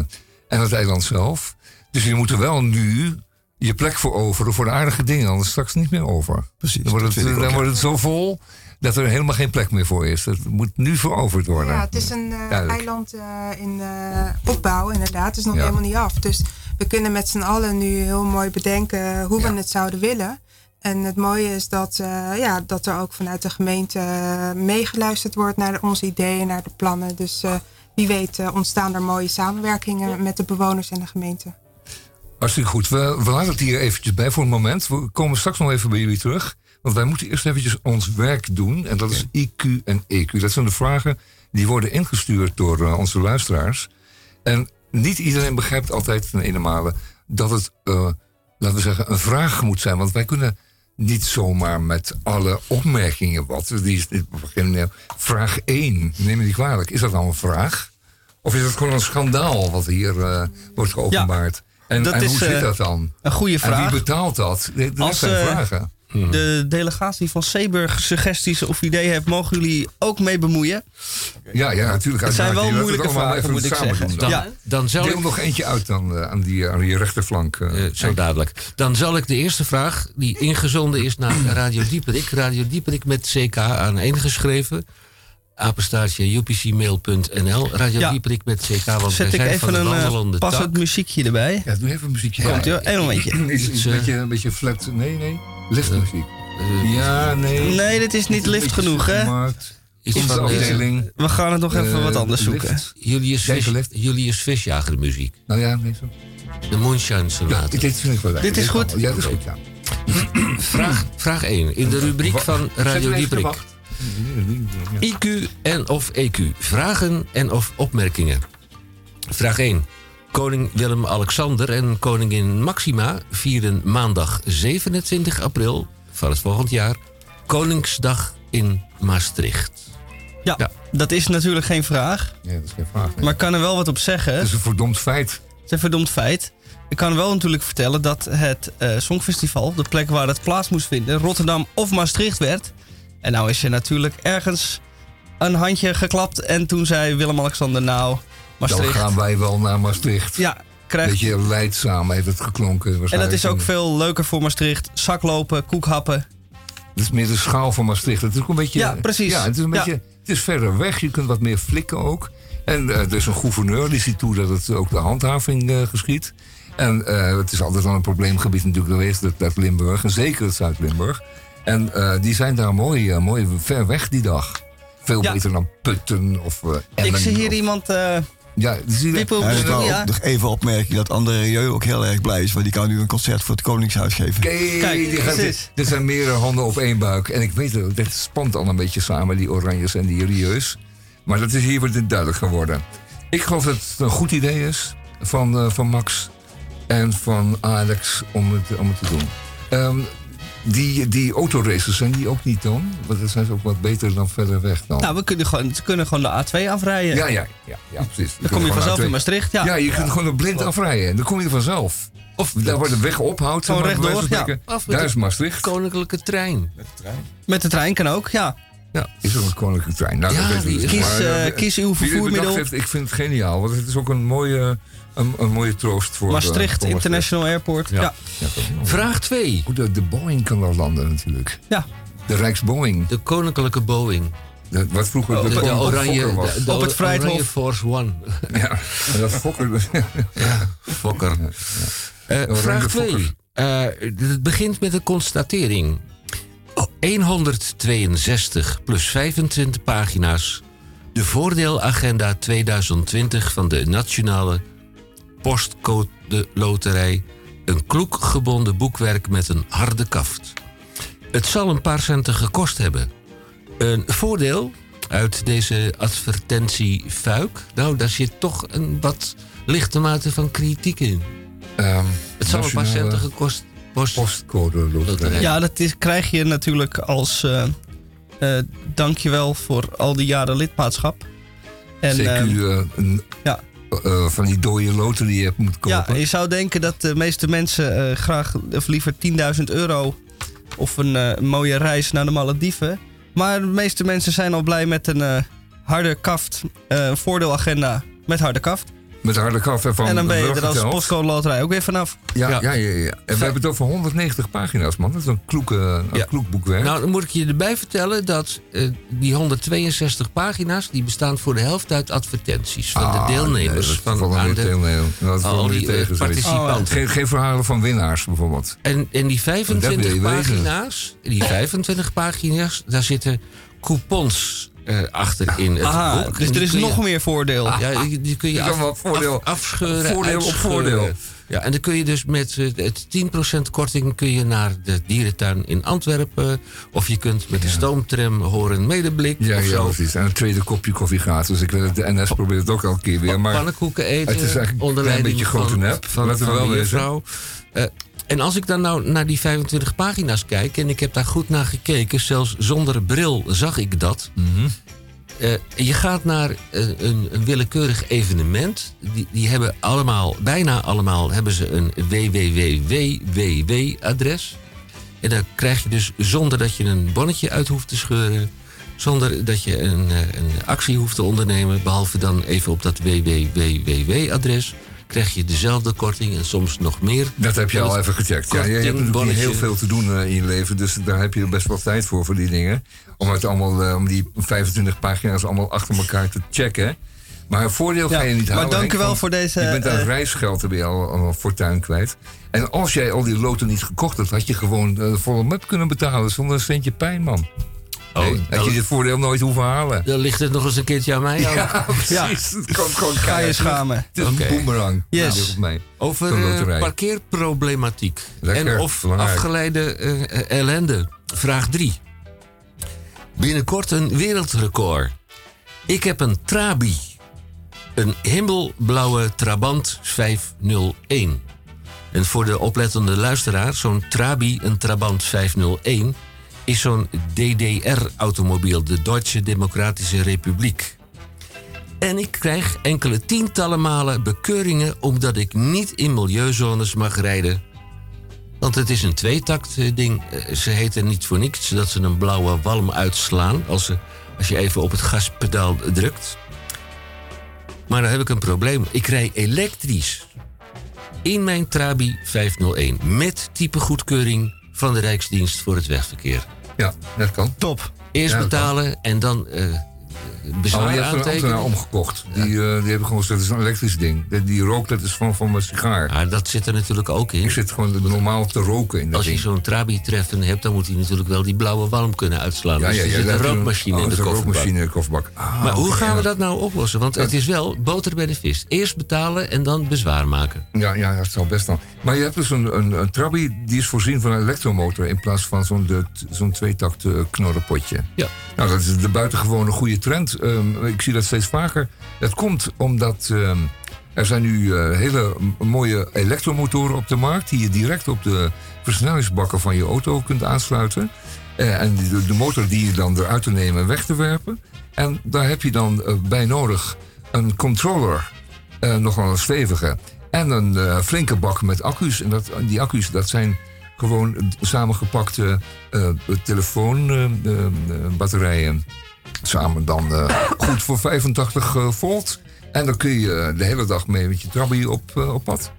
en het eiland zelf. Dus jullie moeten wel nu je plek veroveren voor de aardige dingen, anders straks niet meer over. Precies, Dan wordt het, dan wordt het zo vol dat er helemaal geen plek meer voor is. Dat moet nu veroverd worden. Ja, het is een eh, eiland eh, in eh, opbouw, inderdaad. Het is nog Ja. helemaal niet af. Dus we kunnen met z'n allen nu heel mooi bedenken hoe Ja. we het zouden willen. En het mooie is dat, ja, dat er ook vanuit de gemeente meegeluisterd wordt naar onze ideeën, naar de plannen. Dus wie weet ontstaan er mooie samenwerkingen met de bewoners en de gemeente. Hartstikke goed. We, we laten het hier eventjes bij voor een moment. We komen straks nog even bij jullie terug. Want wij moeten eerst eventjes ons werk doen. En dat is IQ en EQ. Dat zijn de vragen die worden ingestuurd door eh, onze luisteraars. En niet iedereen begrijpt altijd ten ene male dat het, eh, laten we zeggen, een vraag moet zijn. Want wij kunnen niet zomaar met alle opmerkingen wat. Die is, vraag 1, neem me niet kwalijk. Is dat nou een vraag? Of is het gewoon een schandaal wat hier eh, wordt geopenbaard? en dat en is, hoe zit dat dan? Een goede En vraag. wie betaalt dat? Dat Als, zijn eh, vragen. de delegatie van Zeeburg suggesties of ideeën heeft, mogen jullie ook mee bemoeien. Ja, ja, natuurlijk. Het zijn wel het moeilijke vragen, even moet ik samen zeggen. doen dan. Ja. Dan zal Deel ik- nog eentje uit dan eh, aan, die, aan die rechterflank. eh. Zo dadelijk. Dan zal ik de eerste vraag, die ingezonden is naar [CLEARS THROAT] Radio Dieperik. Radio Dieperik met CK aan één geschreven. Apenstaartje upcmail.nl. Radio Ja. Dieperik met CK, want wij Zet ik zijn even van een passend tak. muziekje erbij. Ja, doe even een muziekje. Komt Ja. één momentje. [CLEARS THROAT] Is, is een, beetje, een beetje flat. Nee, nee. Liftmuziek. ja, nee. Nee, dit is niet lift genoeg, hè? Is Onze eh, afdeling. We gaan het nog even eh, wat anders lift. zoeken. Julius, lift. Julius Visjager muziek. Nou ja, nee, zo. De Moonshine Ja, Sonate. dit vind ik wel lekker. Dit is goed? Ja, dat is goed, ja. [CLEARS THROAT] Vraag, vraag 1. In de rubriek van Radio. Ja. IQ en of EQ. Vragen en of opmerkingen. Vraag 1. Koning Willem-Alexander en koningin Maxima vieren maandag 27 april van het volgend jaar Koningsdag in Maastricht. Ja, Ja. dat is natuurlijk geen vraag. Nee, dat is geen vraag. nee. Maar ik kan er wel wat op zeggen. Het is een verdomd feit. Het is een verdomd feit. Ik kan wel natuurlijk vertellen dat het eh, Songfestival, de plek waar het plaats moest vinden, Rotterdam of Maastricht werd. En nou is er natuurlijk ergens een handje geklapt en toen zei Willem-Alexander nou, Dan gaan wij wel naar Maastricht. Ja, krijgt... Beetje leidzaam heeft het geklonken. En dat is ook veel leuker voor Maastricht. Zaklopen, koekhappen. Het is meer de schaal van Maastricht. Het is ook een beetje. Ja, precies. Ja, het is een Ja. beetje. Het is verder weg. Je kunt wat meer flikken ook. En eh, er is een gouverneur die ziet toe dat het ook de handhaving eh, geschiet. En eh, het is altijd al een probleemgebied natuurlijk geweest, dat, dat Limburg. En zeker het Zuid-Limburg. En die zijn daar mooi, mooi ver weg die dag. Veel Ja. beter dan Putten of eh Ik zie hier of- iemand. Ja, Ja, ik wou ook nog even opmerken dat André Rieu ook heel erg blij is. Want die kan nu een concert voor het Koningshuis geven. Kijk, Kijk, die gaat, precies. er zijn meerdere handen op één buik. En ik weet het, dit spant al een beetje samen, die oranjes en die rieus. Maar dat is hier wordt duidelijk geworden. Ik geloof dat het een goed idee is van, eh, van Max en van Alex om het, om het te doen. Ehm, die, die autoraces zijn die ook niet dan? Want dan zijn ze ook wat beter dan verder weg dan. nou, we kunnen gewoon, ze kunnen gewoon de A2 afrijden. ja, ja, ja, ja, precies. Dan kom je vanzelf in Maastricht. Ja, Ja, je kunt gewoon er blind afrijden. En dan kom je vanzelf. Of daar wordt de weg ophoudt. Gewoon rechtdoor. Af met Daar de is Maastricht. Koninklijke trein. met de trein kan ook. Ja. Ja, is ook een koninklijke trein. Nou, Ja, dat dus. is- Kies, Maar, eh, eh, kies uw vervoermiddel. heeft, ik vind het geniaal. Want het is ook een mooie, een, een mooie troost voor... eh, Maastricht voor International Airport. Ja. Ja. Vraag 2. Goed, de, de Boeing kan daar landen natuurlijk. Ja. De Rijksboeing. De Koninklijke Boeing. De- wat vroeger Oh, de, De, oranje, Fokker was. de, de Op het Vrijthof. Oranje Force One. [LAUGHS] Ja, en dat Fokker... [LAUGHS] Fokker. Eh, Oranje vraag Fokker. 2. het begint met een constatering. 162 plus 25 pagina's. De voordeelagenda 2020 van de Nationale Postcode Loterij. Een kloekgebonden boekwerk met een harde kaft. Het zal een paar centen gekost hebben. Een voordeel uit deze advertentie Fuik. Nou, daar zit toch een wat lichte mate van kritiek in. Ehm, Het zal een paar centen gekost. Post, Postcode loterij. Loterij. Ja, dat is, krijg je natuurlijk als eh eh, dankjewel voor al die jaren lidmaatschap. En, CQ, eh, eh, een, ja. Eh, van die dode loten die je hebt moeten ja, kopen. je zou denken dat de meeste mensen eh, graag of liever 10.000 euro of een eh, mooie reis naar de Malediven. Maar de meeste mensen zijn al blij met een harde kaft, een voordeelagenda met harde kaft. Met harde en van en dan ben je er als postcode loterij ook weer vanaf. Ja, Ja. ja. Ja, ja, En we hebben het over 190 pagina's, man. Dat is een kloek, eh, een Ja. kloek boekwerk. Nou, dan moet ik je erbij vertellen dat eh, die 162 pagina's... die bestaan voor de helft uit advertenties van Ah, de deelnemers. nee, dat is van aan weer de, deelnemer. Dat is al die, eh, tegen participanten. Geen, geen verhalen van winnaars, bijvoorbeeld. En, en die Dat wil 25 je weten. pagina's, die 25 pagina's, daar zitten coupons eh, achter in het Aha, boek. dus er is je- nog meer voordeel. Ja, die, kun je, af, voordeel- afscheuren, voordeel op voordeel. Ja, en dan kun je dus met eh, het 10% korting kun je naar de dierentuin in Antwerpen. Of je kunt met de stoomtram horen medeblik. Ja, of ja, precies. En een tweede kopje koffie gratis. Ik weet het, de NS probeert het ook elke keer weer. Maar pannenkoeken eten. het is eigenlijk een beetje grote van, nep. Van, we van wel de wezen. juffrouw. Eh, en als ik dan nou naar die 25 pagina's kijk... en ik heb daar goed naar gekeken... zelfs zonder bril zag ik dat... Mhm. Eh, je gaat naar eh, een, een willekeurig evenement. Die, die hebben allemaal, bijna allemaal, hebben ze een www-adres. En dan krijg je dus zonder dat je een bonnetje uit hoeft te scheuren. Zonder dat je een, eh, een actie hoeft te ondernemen. Behalve dan even op dat www-adres. Krijg je dezelfde korting en soms nog meer. Dat heb je al even gecheckt. Ja, je hebt natuurlijk heel veel te doen eh, in je leven, dus daar heb je best wel tijd voor, voor die dingen. Om, het allemaal, eh, om die 25 pagina's allemaal achter elkaar te checken. Maar een voordeel ga je niet maar halen. dank Henk, u wel voor deze, Je bent aan eh, reisgeld, heb je al, al een fortuin kwijt. En als jij al die loten niet gekocht had, had je gewoon eh, volle map kunnen betalen zonder een centje pijn, man. Oh, Nee, had dan- je dit voordeel nooit hoeven halen. Dan ligt het nog eens een keertje aan mij. Ja, [LAUGHS] precies. Het komt gewoon Ga je schamen. Het is een boemerang. Yes. Nou, op mij. Over eh, parkeerproblematiek. Lekker, en of belangrijk. afgeleide eh, ellende. Vraag 3. Binnenkort een wereldrecord. Ik heb een Trabi. Een himmelblauwe Trabant 501. En voor de oplettende luisteraar, zo'n Trabi, een Trabant 501... is zo'n DDR-automobiel, de Duitse Democratische Republiek. En ik krijg enkele tientallen malen bekeuringen omdat ik niet in milieuzones mag rijden. Want het is een tweetakt eh, ding. Eh, Ze heten niet voor niks dat ze een blauwe walm uitslaan als, ze, als je even op het gaspedaal drukt. Maar dan heb ik een probleem. Ik rij elektrisch in mijn Trabi 501 met type goedkeuring van de Rijksdienst voor het Wegverkeer. Ja, dat kan. Top. Eerst Ja, dat kan. betalen en dan Oh, bezwaar een aantekenen. ambtenaar omgekocht. Die, eh, die hebben gewoon gezegd, dat is een elektrisch ding. Die, die rookt, dat is van, van mijn sigaar. Ja, dat zit er natuurlijk ook in. Ik zit gewoon normaal te roken in dat Als je zo'n trabi-treffen hebt, dan moet hij natuurlijk wel die blauwe walm kunnen uitslaan. Ja, dus ja, er zit daar een rookmachine oh, in er de rookmachine in de kofferbak. Ah, Maar hoe gaan we dat nou oplossen? Want het is wel boter bij de vis. Eerst betalen en dan bezwaar maken. Ja, ja, dat zal best dan. Maar je hebt dus een, een, een Trabi, die is voorzien van een elektromotor... in plaats van zo'n zo'n tweetakt knorrenpotje. Ja. Nou, dat is de buitengewone goede trend. Ehm, ik zie dat steeds vaker. Dat komt omdat ehm, er zijn nu eh, hele mooie elektromotoren op de markt... die je direct op de versnellingsbakken van je auto kunt aansluiten. Eh, en de, de motor die je dan eruit te nemen en weg te werpen. En daar heb je dan eh, bij nodig een controller, nogal een stevige... en een flinke bak met accu's. En dat, die accu's, dat zijn gewoon samengepakte telefoonbatterijen. Samen dan eh, goed voor 85 eh, volt. En dan kun je de hele dag mee met je trabby op, eh, op pad.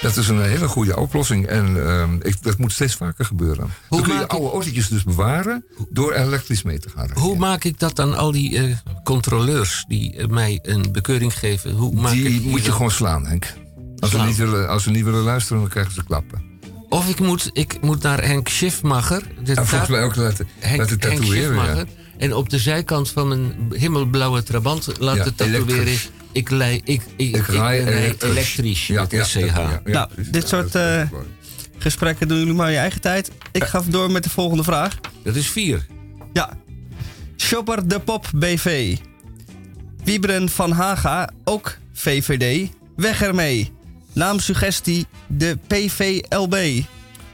Dat is een hele goede oplossing. En ehm, ik, dat moet steeds vaker gebeuren. Hoe kun je oude autootjes dus bewaren door elektrisch mee te gaan rijden. Hoe maak ik dat aan al die eh, controleurs die eh, mij een bekeuring geven? Hoe maak ik Die moet je dat? gewoon slaan, Henk. Als ze, niet willen, als ze niet willen luisteren, dan krijgen ze klappen. Of ik moet, ik moet naar Henk Schiffmacher. De En volgens mij ook laten, Henk, laten Henk tatoeëren. En op de zijkant van mijn hemelsblauwe trabant laten Ja, tatoeëren. Ik, lei, ik, ik, ik, Ik rij elektrisch. elektrisch Ja, met ja, SCH. ja, ja, ja, nou, dit Ja, soort eh, gesprekken doen jullie maar in je eigen tijd. Ik ga door met de volgende vraag. Dat is vier. Ja. Shopper de Pop BV. Wiebren van Haga, ook VVD. Weg ermee. Naamsuggestie de PVLB.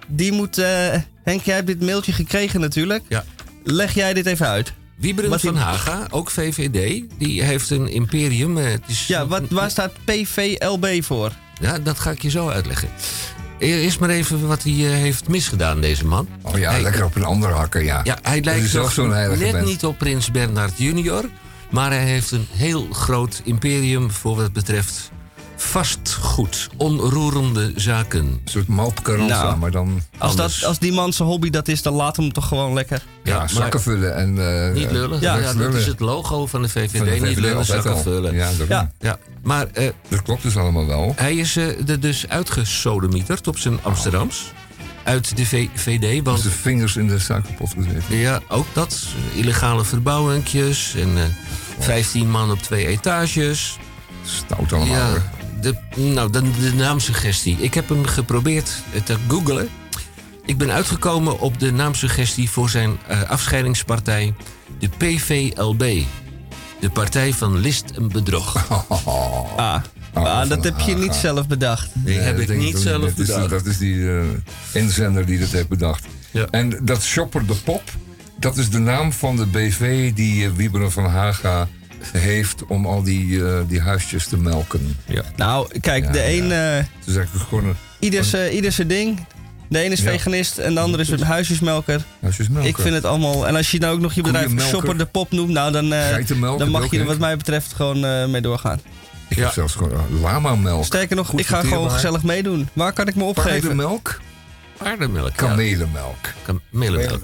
Die moet... eh, Henk, jij hebt dit mailtje gekregen natuurlijk. Ja. Leg jij dit even uit. Wieberen Wat van Haga, ook VVD, die heeft een imperium. eh, Het is Ja, wat, waar staat PVLB voor? Ja, dat ga ik je zo uitleggen. Eerst maar even wat hij eh, heeft misgedaan, deze man. Oh ja, Hij- lekker op een ander hakken, ja. Ja, hij lijkt heilige net mens. niet op prins Bernhard junior. Maar hij heeft een heel groot imperium voor wat betreft vastgoed. Onroerende zaken. Een soort malpcarranza, Nou, maar dan Als, dat, als die man zijn hobby dat is, dan laat hem toch gewoon lekker. ja, maar- zakken vullen en... eh, Niet lullen. Ja, dat is het logo van de VVD. Van de niet lullen, zakken al. vullen. Ja, daarom. Ja. Ja, maar eh, Dat klopt dus allemaal wel. hij is eh, er dus uitgesodemieterd op zijn Amsterdams. Uit de VVD, want Dus de vingers in de suikerpot gezeten. Ja, ook dat. Illegale verbouwingjes en eh 15 man op twee etages. Stout allemaal. Ja. De, nou, de, de naamsuggestie. Ik heb hem geprobeerd eh, te googlen. Ik ben uitgekomen op de naamsuggestie voor zijn eh, afscheidingspartij, de PVLB. De Partij van List en Bedrog. [LAUGHS] Ah, ah, dat heb je niet zelf bedacht. Die heb ik niet zelf dat is, bedacht. dat is die eh, inzender die dat heeft bedacht. Ja. En dat Shopper de Pop, dat is de naam van de BV die uh, Wieberen van Haga heeft om al die, eh, die huisjes te melken. Ja. Nou, kijk, Ja, de een... eh, Het is eigenlijk gewoon een... ieder, zijn- ieder zijn ding. De ene is Ja. veganist en de andere is een huisjesmelker. Huisjesmelker. Ik vind het allemaal... En als je nou ook nog je bedrijf. Shopper de Pop noemt... Nou, dan, eh, dan mag je er wat mij betreft gewoon eh, mee doorgaan. Ik heb zelfs gewoon uh, lama-melk. Sterker nog, Goed ik ga gewoon gezellig meedoen. Waar kan ik me opgeven? Paardenmelk? Paardenmelk. Kamelenmelk. Kamelenmelk.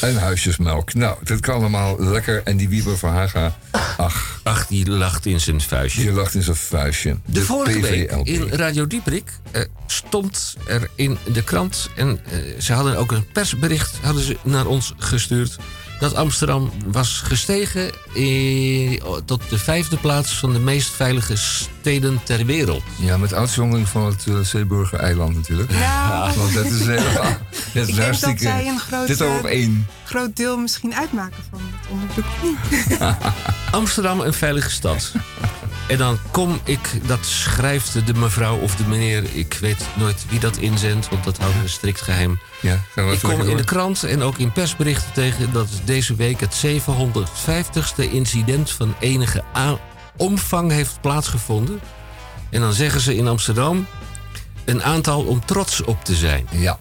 En huisjesmelk. Nou, dat kan allemaal lekker. En die Wieber van Haga, ach. Ach, die lacht in zijn vuistje. Die lacht in zijn vuistje. De, vorige week in Radio Dieprik eh, stond er in de krant... en eh, ze hadden ook een persbericht hadden ze naar ons gestuurd... dat Amsterdam was gestegen eh, tot de vijfde plaats... van de meest veilige steden ter wereld. Ja, met uitzondering van het uh, Zeeburger eiland natuurlijk. Nou, [LAUGHS] Want dat is [LAUGHS] helemaal... Dat ik is denk dat hartstikke... zij een groot, Dit al op eh, één. groot deel misschien uitmaken van het onderzoek. [LAUGHS] Amsterdam een veilige stad. En dan kom ik, dat schrijft de mevrouw of de meneer... ik weet nooit wie dat inzendt, want dat houden we strikt geheim. Ja, ik kom in de krant en ook in persberichten tegen... dat deze week het 750ste incident van enige omvang heeft plaatsgevonden. En dan zeggen ze in Amsterdam... een aantal om trots op te zijn. Ja.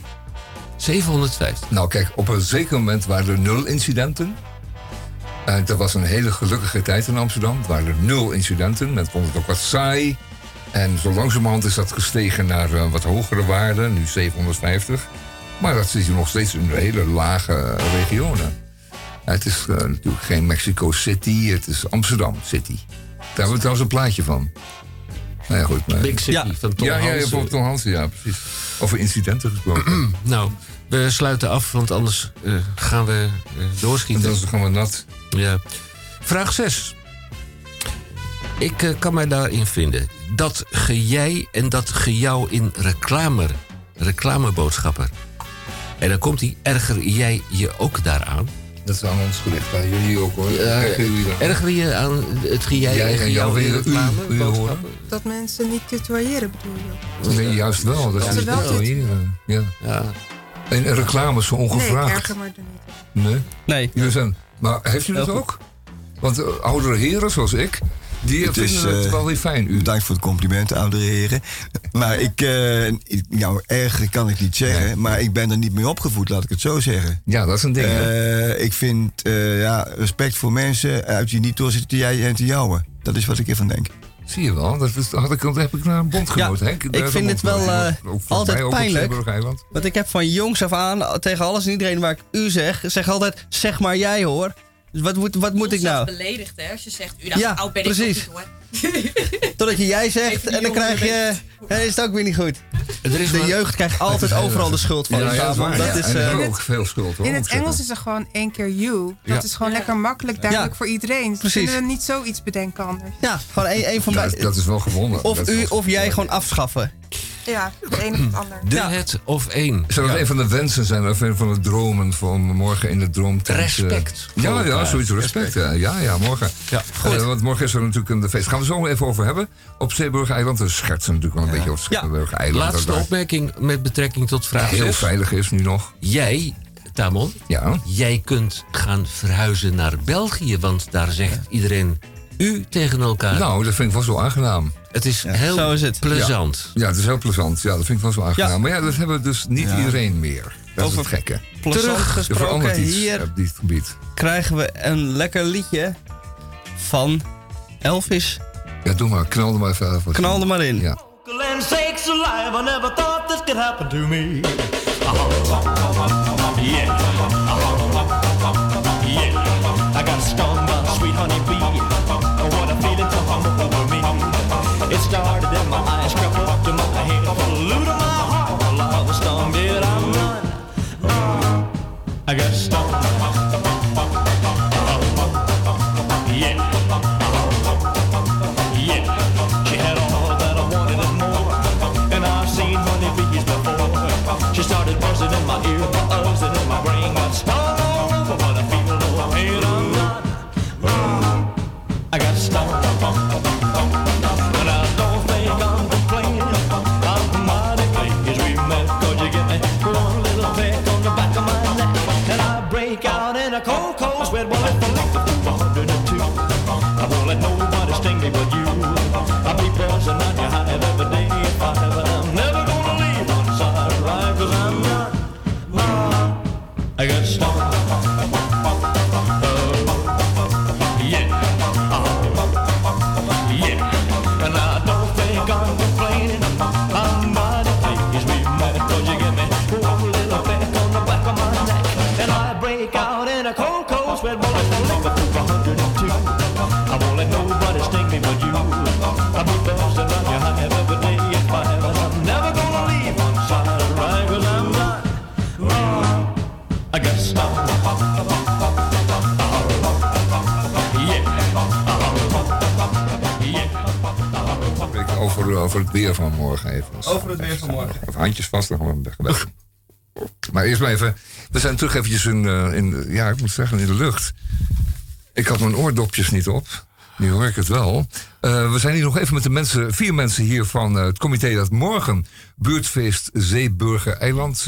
750. Nou kijk, op een zeker moment waren er nul incidenten. En dat was een hele gelukkige tijd in Amsterdam. Het waren er nul incidenten. Men vond het ook wat saai. En zo langzamerhand is dat gestegen naar eh, wat hogere waarden. Nu 750. Maar dat zit hier nog steeds in hele lage eh, regionen. Het is eh, natuurlijk geen Mexico City. Het is Amsterdam City. Daar hebben we trouwens een plaatje van. Nou ja, goed. maar- Big City van Tom ja, ja, ja, Hansen. van Tom Hansen, ja, precies. Over incidenten gesproken. [CLEARS THROAT] Nou, we sluiten af, want anders eh, gaan we eh, doorschieten. Dan gaan we nat. Ja. Vraag 6. Ik eh, kan mij daarin vinden. Dat gejij en dat gejouw in reclame, reclameboodschappen. En dan komt die, erger jij je ook daaraan? Dat is aan ons gericht. Ja, jullie ook hoor. Ja, Erger dan? je aan het gejij Jij en jou in weer u, u horen? reclameboodschappen? Dat mensen niet tutoyeren bedoel je? Nee, juist wel. Dat Dat is ze wel hier. Ja. Ja. En reclame zo Nee, ik ongevraagd. erger me er niet. Nee? Nee. Jullie zijn, maar heeft u dat Heel goed. ook? Want eh, oudere heren zoals ik, die Het vinden is, het eh, wel weer fijn. U. Bedankt voor het compliment, oudere heren. Maar ik, eh, ik- nou, erger kan ik niet zeggen. Maar ik ben er niet mee opgevoed, laat ik het zo zeggen. Ja, dat is een ding. Eh, ik vind eh, ja, respect voor mensen uit je niet door zitten te jij en te jouwen. Dat is wat ik ervan denk. Zie je wel, dat, is, had ik, dat heb ik naar een bondgenoot. Ja, Henk, ik vind het wel, eh, altijd pijnlijk. Want ik heb van jongs af aan tegen alles en iedereen waar ik u zeg, zeg altijd, zeg maar jij hoor. Dus wat moet, wat moet ik nou? beledigd hè, als je zegt, u dacht, Ja, oud ben precies. ik niet hoor. [LAUGHS] Totdat je jij zegt en dan krijg je, dan is het ook weer niet goed. Er is De maar- jeugd krijgt altijd overal de schuld van. Ja, Dus ja, dat is dat eh, hebben ook veel schuld hoor. In het. Engels is er gewoon één keer you. Dat Ja. is gewoon lekker makkelijk, duidelijk Ja. voor iedereen. Ze Precies. zullen niet zoiets bedenken anders. ja, gewoon één één van mij. dat is wel gewonnen. Of u wel- of jij gewoon afschaffen. Ja, de een of het ander. De, Ja. het of één. Zou dat Ja. een van de wensen zijn, of een van de dromen van morgen in de droomtent? eh, Respect Ja, ja, zoiets respect. Ja, ja, ja, morgen. Ja, Eh, want morgen is er natuurlijk een feest. Gaan we zo even over hebben. Op Zeeburg-eiland. We schertsen natuurlijk wel een beetje over Ja. Zeeburg-eiland. Laatste opmerking met betrekking tot vraag heel 6. veilig is nu nog. Jij, Tamon, Ja. jij kunt gaan verhuizen naar België, want daar zegt iedereen u tegen elkaar. Nou, dat vind ik wel zo aangenaam. het is heel zo is het. plezant. Ja, het is heel plezant. Ja, dat vind ik wel zo aangenaam. Ja. Maar ja, dat hebben dus niet iedereen meer. Dat is Over- het gekke. Plezant Er gesproken, verandert iets hier op dit gebied. krijgen we een lekker liedje van Elvis. Ja, doe maar. Knal er maar even even. Knal er maar in. Ja. And sakes alive, I never thought this could happen to me. Yeah. Yeah. I got a sweet honey bee. Over, het weer van morgen even. Over het weer van morgen. Handjes vast, dan gaan we weg. Maar eerst maar even. We zijn terug eventjes in, eh, in, ja, ik moet zeggen, in de lucht. Ik had mijn oordopjes niet op. Nu hoor ik het wel. Eh, we zijn hier nog even met de mensen, vier mensen hier van eh, het comité dat morgen buurtfeest Zeeburger Eiland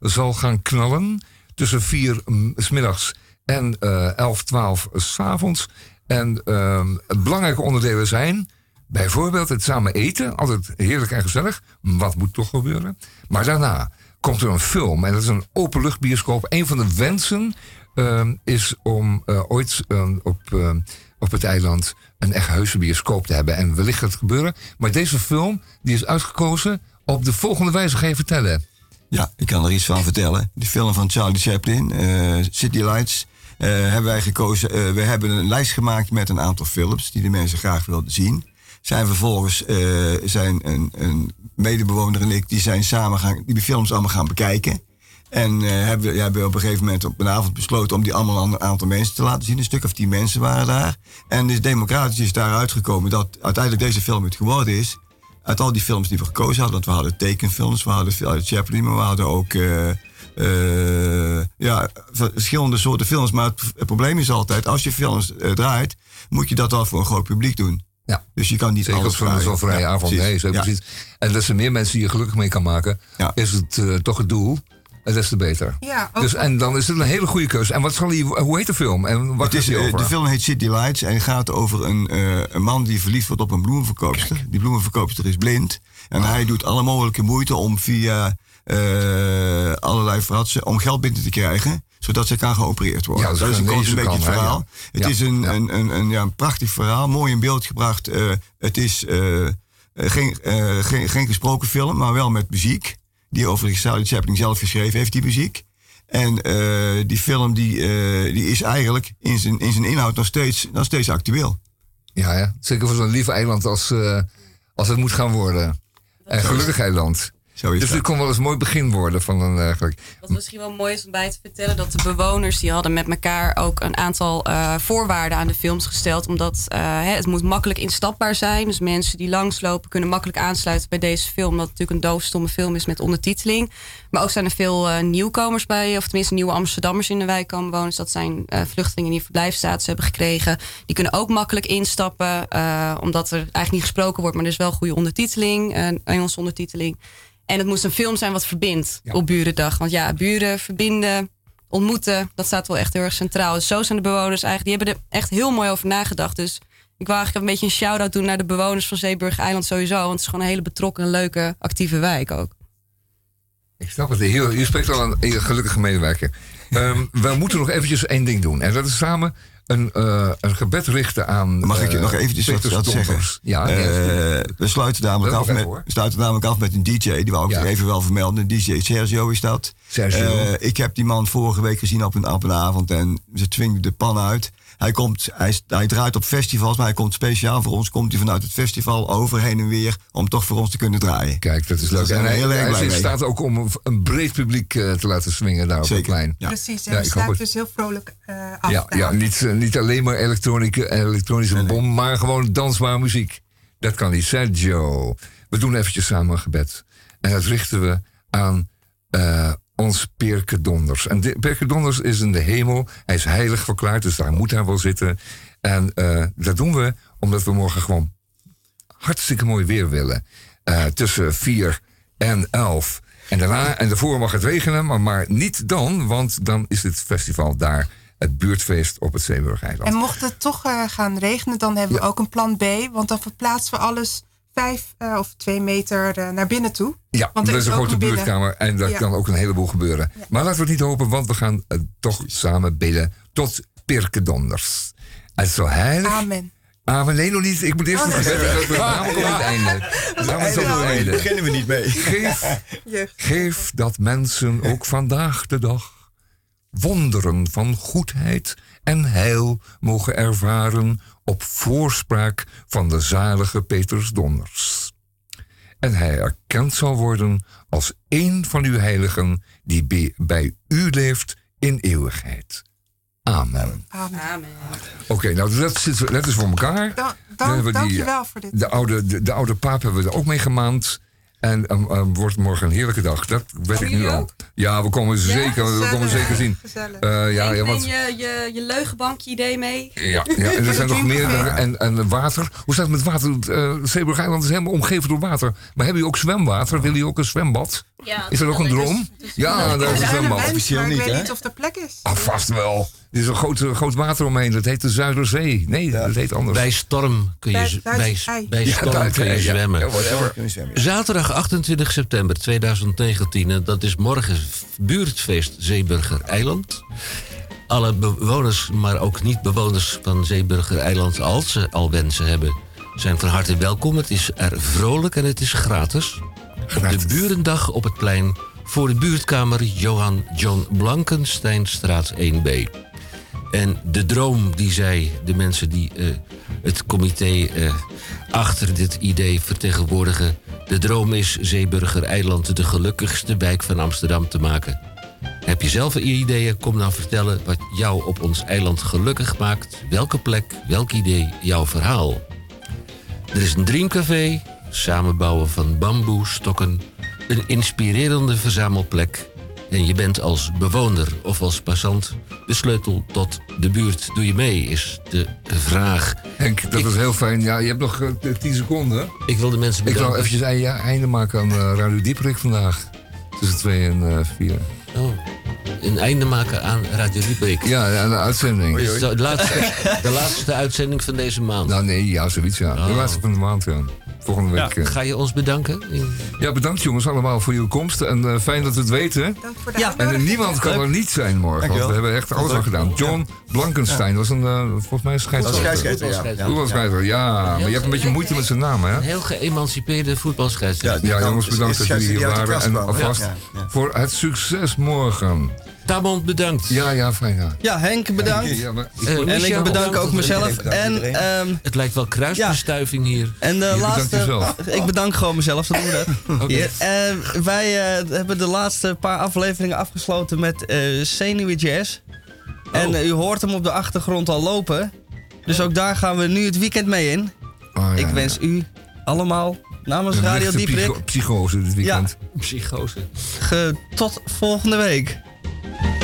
zal gaan knallen. Tussen vier mm, s middags en eh 11, 12 s avonds. En ehm, belangrijke onderdelen zijn bijvoorbeeld het samen eten. Altijd heerlijk en gezellig. Wat moet toch gebeuren? Maar daarna komt er een film. En dat is een openluchtbioscoop. Een van de wensen ehm, is om eh, ooit ehm, op, op het eiland een echt heuse te hebben. En wellicht gaat het gebeuren. Maar deze film die is uitgekozen op de volgende wijze. Ga je vertellen? Ja, ik kan er iets van vertellen. Die film van Charlie Chaplin, eh, City Lights, eh, hebben wij gekozen. Eh, we hebben een lijst gemaakt met een aantal films die de mensen graag wilden zien. Zijn vervolgens eh, zijn een, een medebewoner en ik, die zijn samen gaan, die films allemaal gaan bekijken. En eh, hebben, ja, hebben we op een gegeven moment op een avond besloten om die allemaal aan een aantal mensen te laten zien. Een stuk of tien mensen waren daar. En dus democratisch is daaruit gekomen dat uiteindelijk deze film het geworden is. Uit al die films die we gekozen hadden, want we hadden tekenfilms, we hadden Chaplin, maar we hadden ook eh, ja, verschillende soorten films. Maar het, het probleem is altijd, als je films draait, moet je dat al voor een groot publiek doen. Ja. Dus je kan niet Zeker alles zo'n vrije Ja, avond. precies. Nee, zo Ja. precies. En dat er meer mensen die je gelukkig mee kan maken, is het eh, toch het doel. En des te beter. Ja, ook- dus, en dan is het een hele goede keuze. En wat zal die, hoe heet de film? En wat Het is, eh, over? de film heet City Lights en gaat over een, eh, een man die verliefd wordt op een bloemenverkoopster. Die bloemenverkoopster is blind. En hij doet alle mogelijke moeite om via eh, allerlei fratsen om geld binnen te krijgen. Zodat ze kan geopereerd worden. Ja, dat is dat is een, beetje het hè, verhaal. ja. Het Ja, is een, een, een, een, ja, een prachtig verhaal, mooi in beeld gebracht. Eh, het is eh, geen, geen, geen gesproken film, maar wel met muziek. Die overigens Charlie Chaplin zelf geschreven heeft, die muziek. En die film die, die is eigenlijk in zijn, in zijn inhoud nog steeds, nog steeds actueel. Ja, ja, zeker voor zo'n lief eiland als, als het moet gaan worden. En gelukkig eiland. Zo is dus dat. dit kon wel eens een mooi begin worden van een eigenlijk. Wat misschien wel mooi is om bij te vertellen, dat de bewoners die hadden met elkaar ook een aantal eh, voorwaarden aan de films gesteld. Omdat eh, hè, het moet makkelijk instapbaar zijn. Dus mensen die langslopen kunnen makkelijk aansluiten bij deze film. Omdat het natuurlijk een doofstomme film is met ondertiteling. Maar ook zijn er veel eh, nieuwkomers bij, of tenminste nieuwe Amsterdammers in de wijk komen wonen. Dus dat zijn eh, vluchtelingen die verblijfstatus hebben gekregen. Die kunnen ook makkelijk instappen, eh, omdat er eigenlijk niet gesproken wordt, maar er is wel goede ondertiteling, eh, Engelse ondertiteling. En het moest een film zijn wat verbindt op Burendag. Want ja, buren verbinden, ontmoeten, dat staat wel echt heel erg centraal. Dus zo zijn de bewoners eigenlijk, die hebben er echt heel mooi over nagedacht. Dus ik wou eigenlijk een beetje een shout-out doen naar de bewoners van Zeeburg Eiland sowieso. Want het is gewoon een hele betrokken, leuke, actieve wijk ook. Ik snap het. Hier, hier spreekt al een, een gelukkige medewerker. Ehm, we moeten nog eventjes één ding doen. En dat is samen een, eh, een gebed richten aan. Mag ik eh, nog eventjes wat, wat zeggen? Ja, Eh, we sluiten namelijk, af met, hoor. sluiten namelijk af met een DJ. Die wou ik Ja. nog even wel vermelden. DJ Sergio is dat. Sergio. Ik heb die man vorige week gezien op een, op een avond. En ze twingen de pan uit. Hij, komt, hij, hij draait op festivals. Maar hij komt speciaal voor ons. Komt hij vanuit het festival over heen en weer. Om toch voor ons te kunnen draaien. Kijk, dat is Dus leuk. En hij, heel erg hij staat ook om een, een breed publiek eh, te laten swingen daar op het plein. ja. Precies, en Ja, sluiten het. dus heel vrolijk eh, af. Ja, ja niet, eh, niet alleen maar elektronische, elektronische bom, maar gewoon dansbare muziek. Dat kan niet. Sergio. We doen eventjes samen een gebed. En dat richten we aan eh, ons Perke Donders. En de- Perke Donders is in de hemel. Hij is heilig verklaard, dus daar moet hij wel zitten. En eh, dat doen we omdat we morgen gewoon hartstikke mooi weer willen. Eh, tussen 4 en 11. En daarna en daarvoor mag het regenen, maar, maar niet dan, want dan is het festival daar. Het buurtfeest op het Zeeburg-eiland. En mocht het toch eh, gaan regenen, dan hebben we ook een plan B. Want dan verplaatsen we alles vijf eh, of twee meter eh, naar binnen toe. Ja, Want er dat is een grote buurtkamer en daar Ja. kan ook een heleboel gebeuren. Maar laten we het niet hopen, want we gaan eh, toch samen bidden tot Pirke Donders. Het is zo heilig. Amen. Amen. Nee, nog niet. Ik moet eerst Oh, nog nee. gebed. Dat we namelijk op het einde. Namelijk op het einde. beginnen we niet mee. Geef, [LAUGHS] Jeugd. geef dat mensen ook vandaag de dag wonderen van goedheid en heil mogen ervaren op voorspraak van de zalige Peters Donders. En hij erkend zal worden als één van uw heiligen die bij- u leeft in eeuwigheid. Amen. Amen. Oké, nou dat, zit, dat is voor elkaar. Dan, Dan dan, die, dankjewel voor dit. De oude, de, de oude paap hebben we er ook mee gemaand. En um, um, wordt morgen een heerlijke dag. Dat weet ik nu al. Ja, we komen zeker, we komen zeker zien. Gezellig. Eh, ja, wat, je, je, je leugenbankje idee mee. ja, ja, en er zijn nog [LAUGHS] meer. En, en water. Hoe staat het met water? Uh, Zeeburg-eiland is helemaal omgeven door water. Maar hebben jullie ook zwemwater? Willen jullie ook een zwembad? Ja, is dat ook een droom? Ja, daar is een zwembad. maar ik weet niet of er plek is. Ah, vast wel. Er is een groot, eh, groot water omheen. Dat heet de Zuiderzee. Nee, dat heet anders. Bij storm kun je, Bij- Ja, storm buiten, kun je ja. zwemmen. Ja, whatever. Zaterdag 28 september 2019, en dat is morgen buurtfeest Zeeburger Eiland. Alle bewoners, maar ook niet-bewoners van Zeeburger Eiland, als ze al wensen hebben, zijn van harte welkom. Het is er vrolijk en het is gratis. Op de Burendag op het plein voor de buurtkamer Johan John Blankensteinstraat 1B. En de droom die zij, de mensen die eh, het comité eh, achter dit idee vertegenwoordigen. De droom is Zeeburger Eiland de gelukkigste wijk van Amsterdam te maken. Heb je zelf ideeën? Kom dan vertellen wat jou op ons eiland gelukkig maakt. Welke plek, welk idee, jouw verhaal. Er is een dreamcafé, samenbouwen van bamboe, stokken, een inspirerende verzamelplek. En je bent als bewoner of als passant de sleutel tot de buurt. Doe je mee, is de vraag. Henk, dat is heel fijn. Ja, je hebt nog eh, 10 seconden. Ik wil de mensen Ik wil bedanken. eventjes een ja, einde maken aan eh, Radio Dieperik vandaag. Tussen 2 en 4. Oh, een einde maken aan Radio Dieperik. Ja, aan de uitzending. De laatste, de laatste uitzending van deze maand. Nou nee, ja, zoiets ja. De Oh. laatste van de maand, ja. Volgende week. eh. Ga je ons bedanken? Ja, bedankt jongens allemaal voor jullie komst. En eh, fijn dat we het weten. Ja. En niemand kan er niet zijn morgen. Want we hebben echt alles aan gedaan. John Blankenstein was een, eh, volgens mij een scheidsrechter. Voetbalscheidsrechter, ja. Ja. Maar je hebt een beetje moeite met zijn naam, hè? Een heel geëmancipeerde voetbalscheidsrechter. Ja, jongens, bedankt dat jullie hier waren. En Ja, alvast ja, ja. voor het succes morgen. Tamon, bedankt. Ja, ja, fijn. Ja. Ja, Henk, bedankt. Ja, maar- Eh, en Michel, ik bedank bedankt. ook mezelf. En, ehm, Het lijkt wel kruisbestuiving hier. En de Je laatste. [LAUGHS] Ik bedank gewoon mezelf, zo doen we dat. [LAUGHS] En wij eh, hebben de laatste paar afleveringen afgesloten met eh Zenuwe Jazz. En eh, u hoort hem op de achtergrond al lopen. Dus ook daar gaan we nu het weekend mee in. Oh, ja, ik wens u allemaal namens Radio Dieprik psycho- psychose dit weekend. Psychose. ge- tot volgende week. Bye.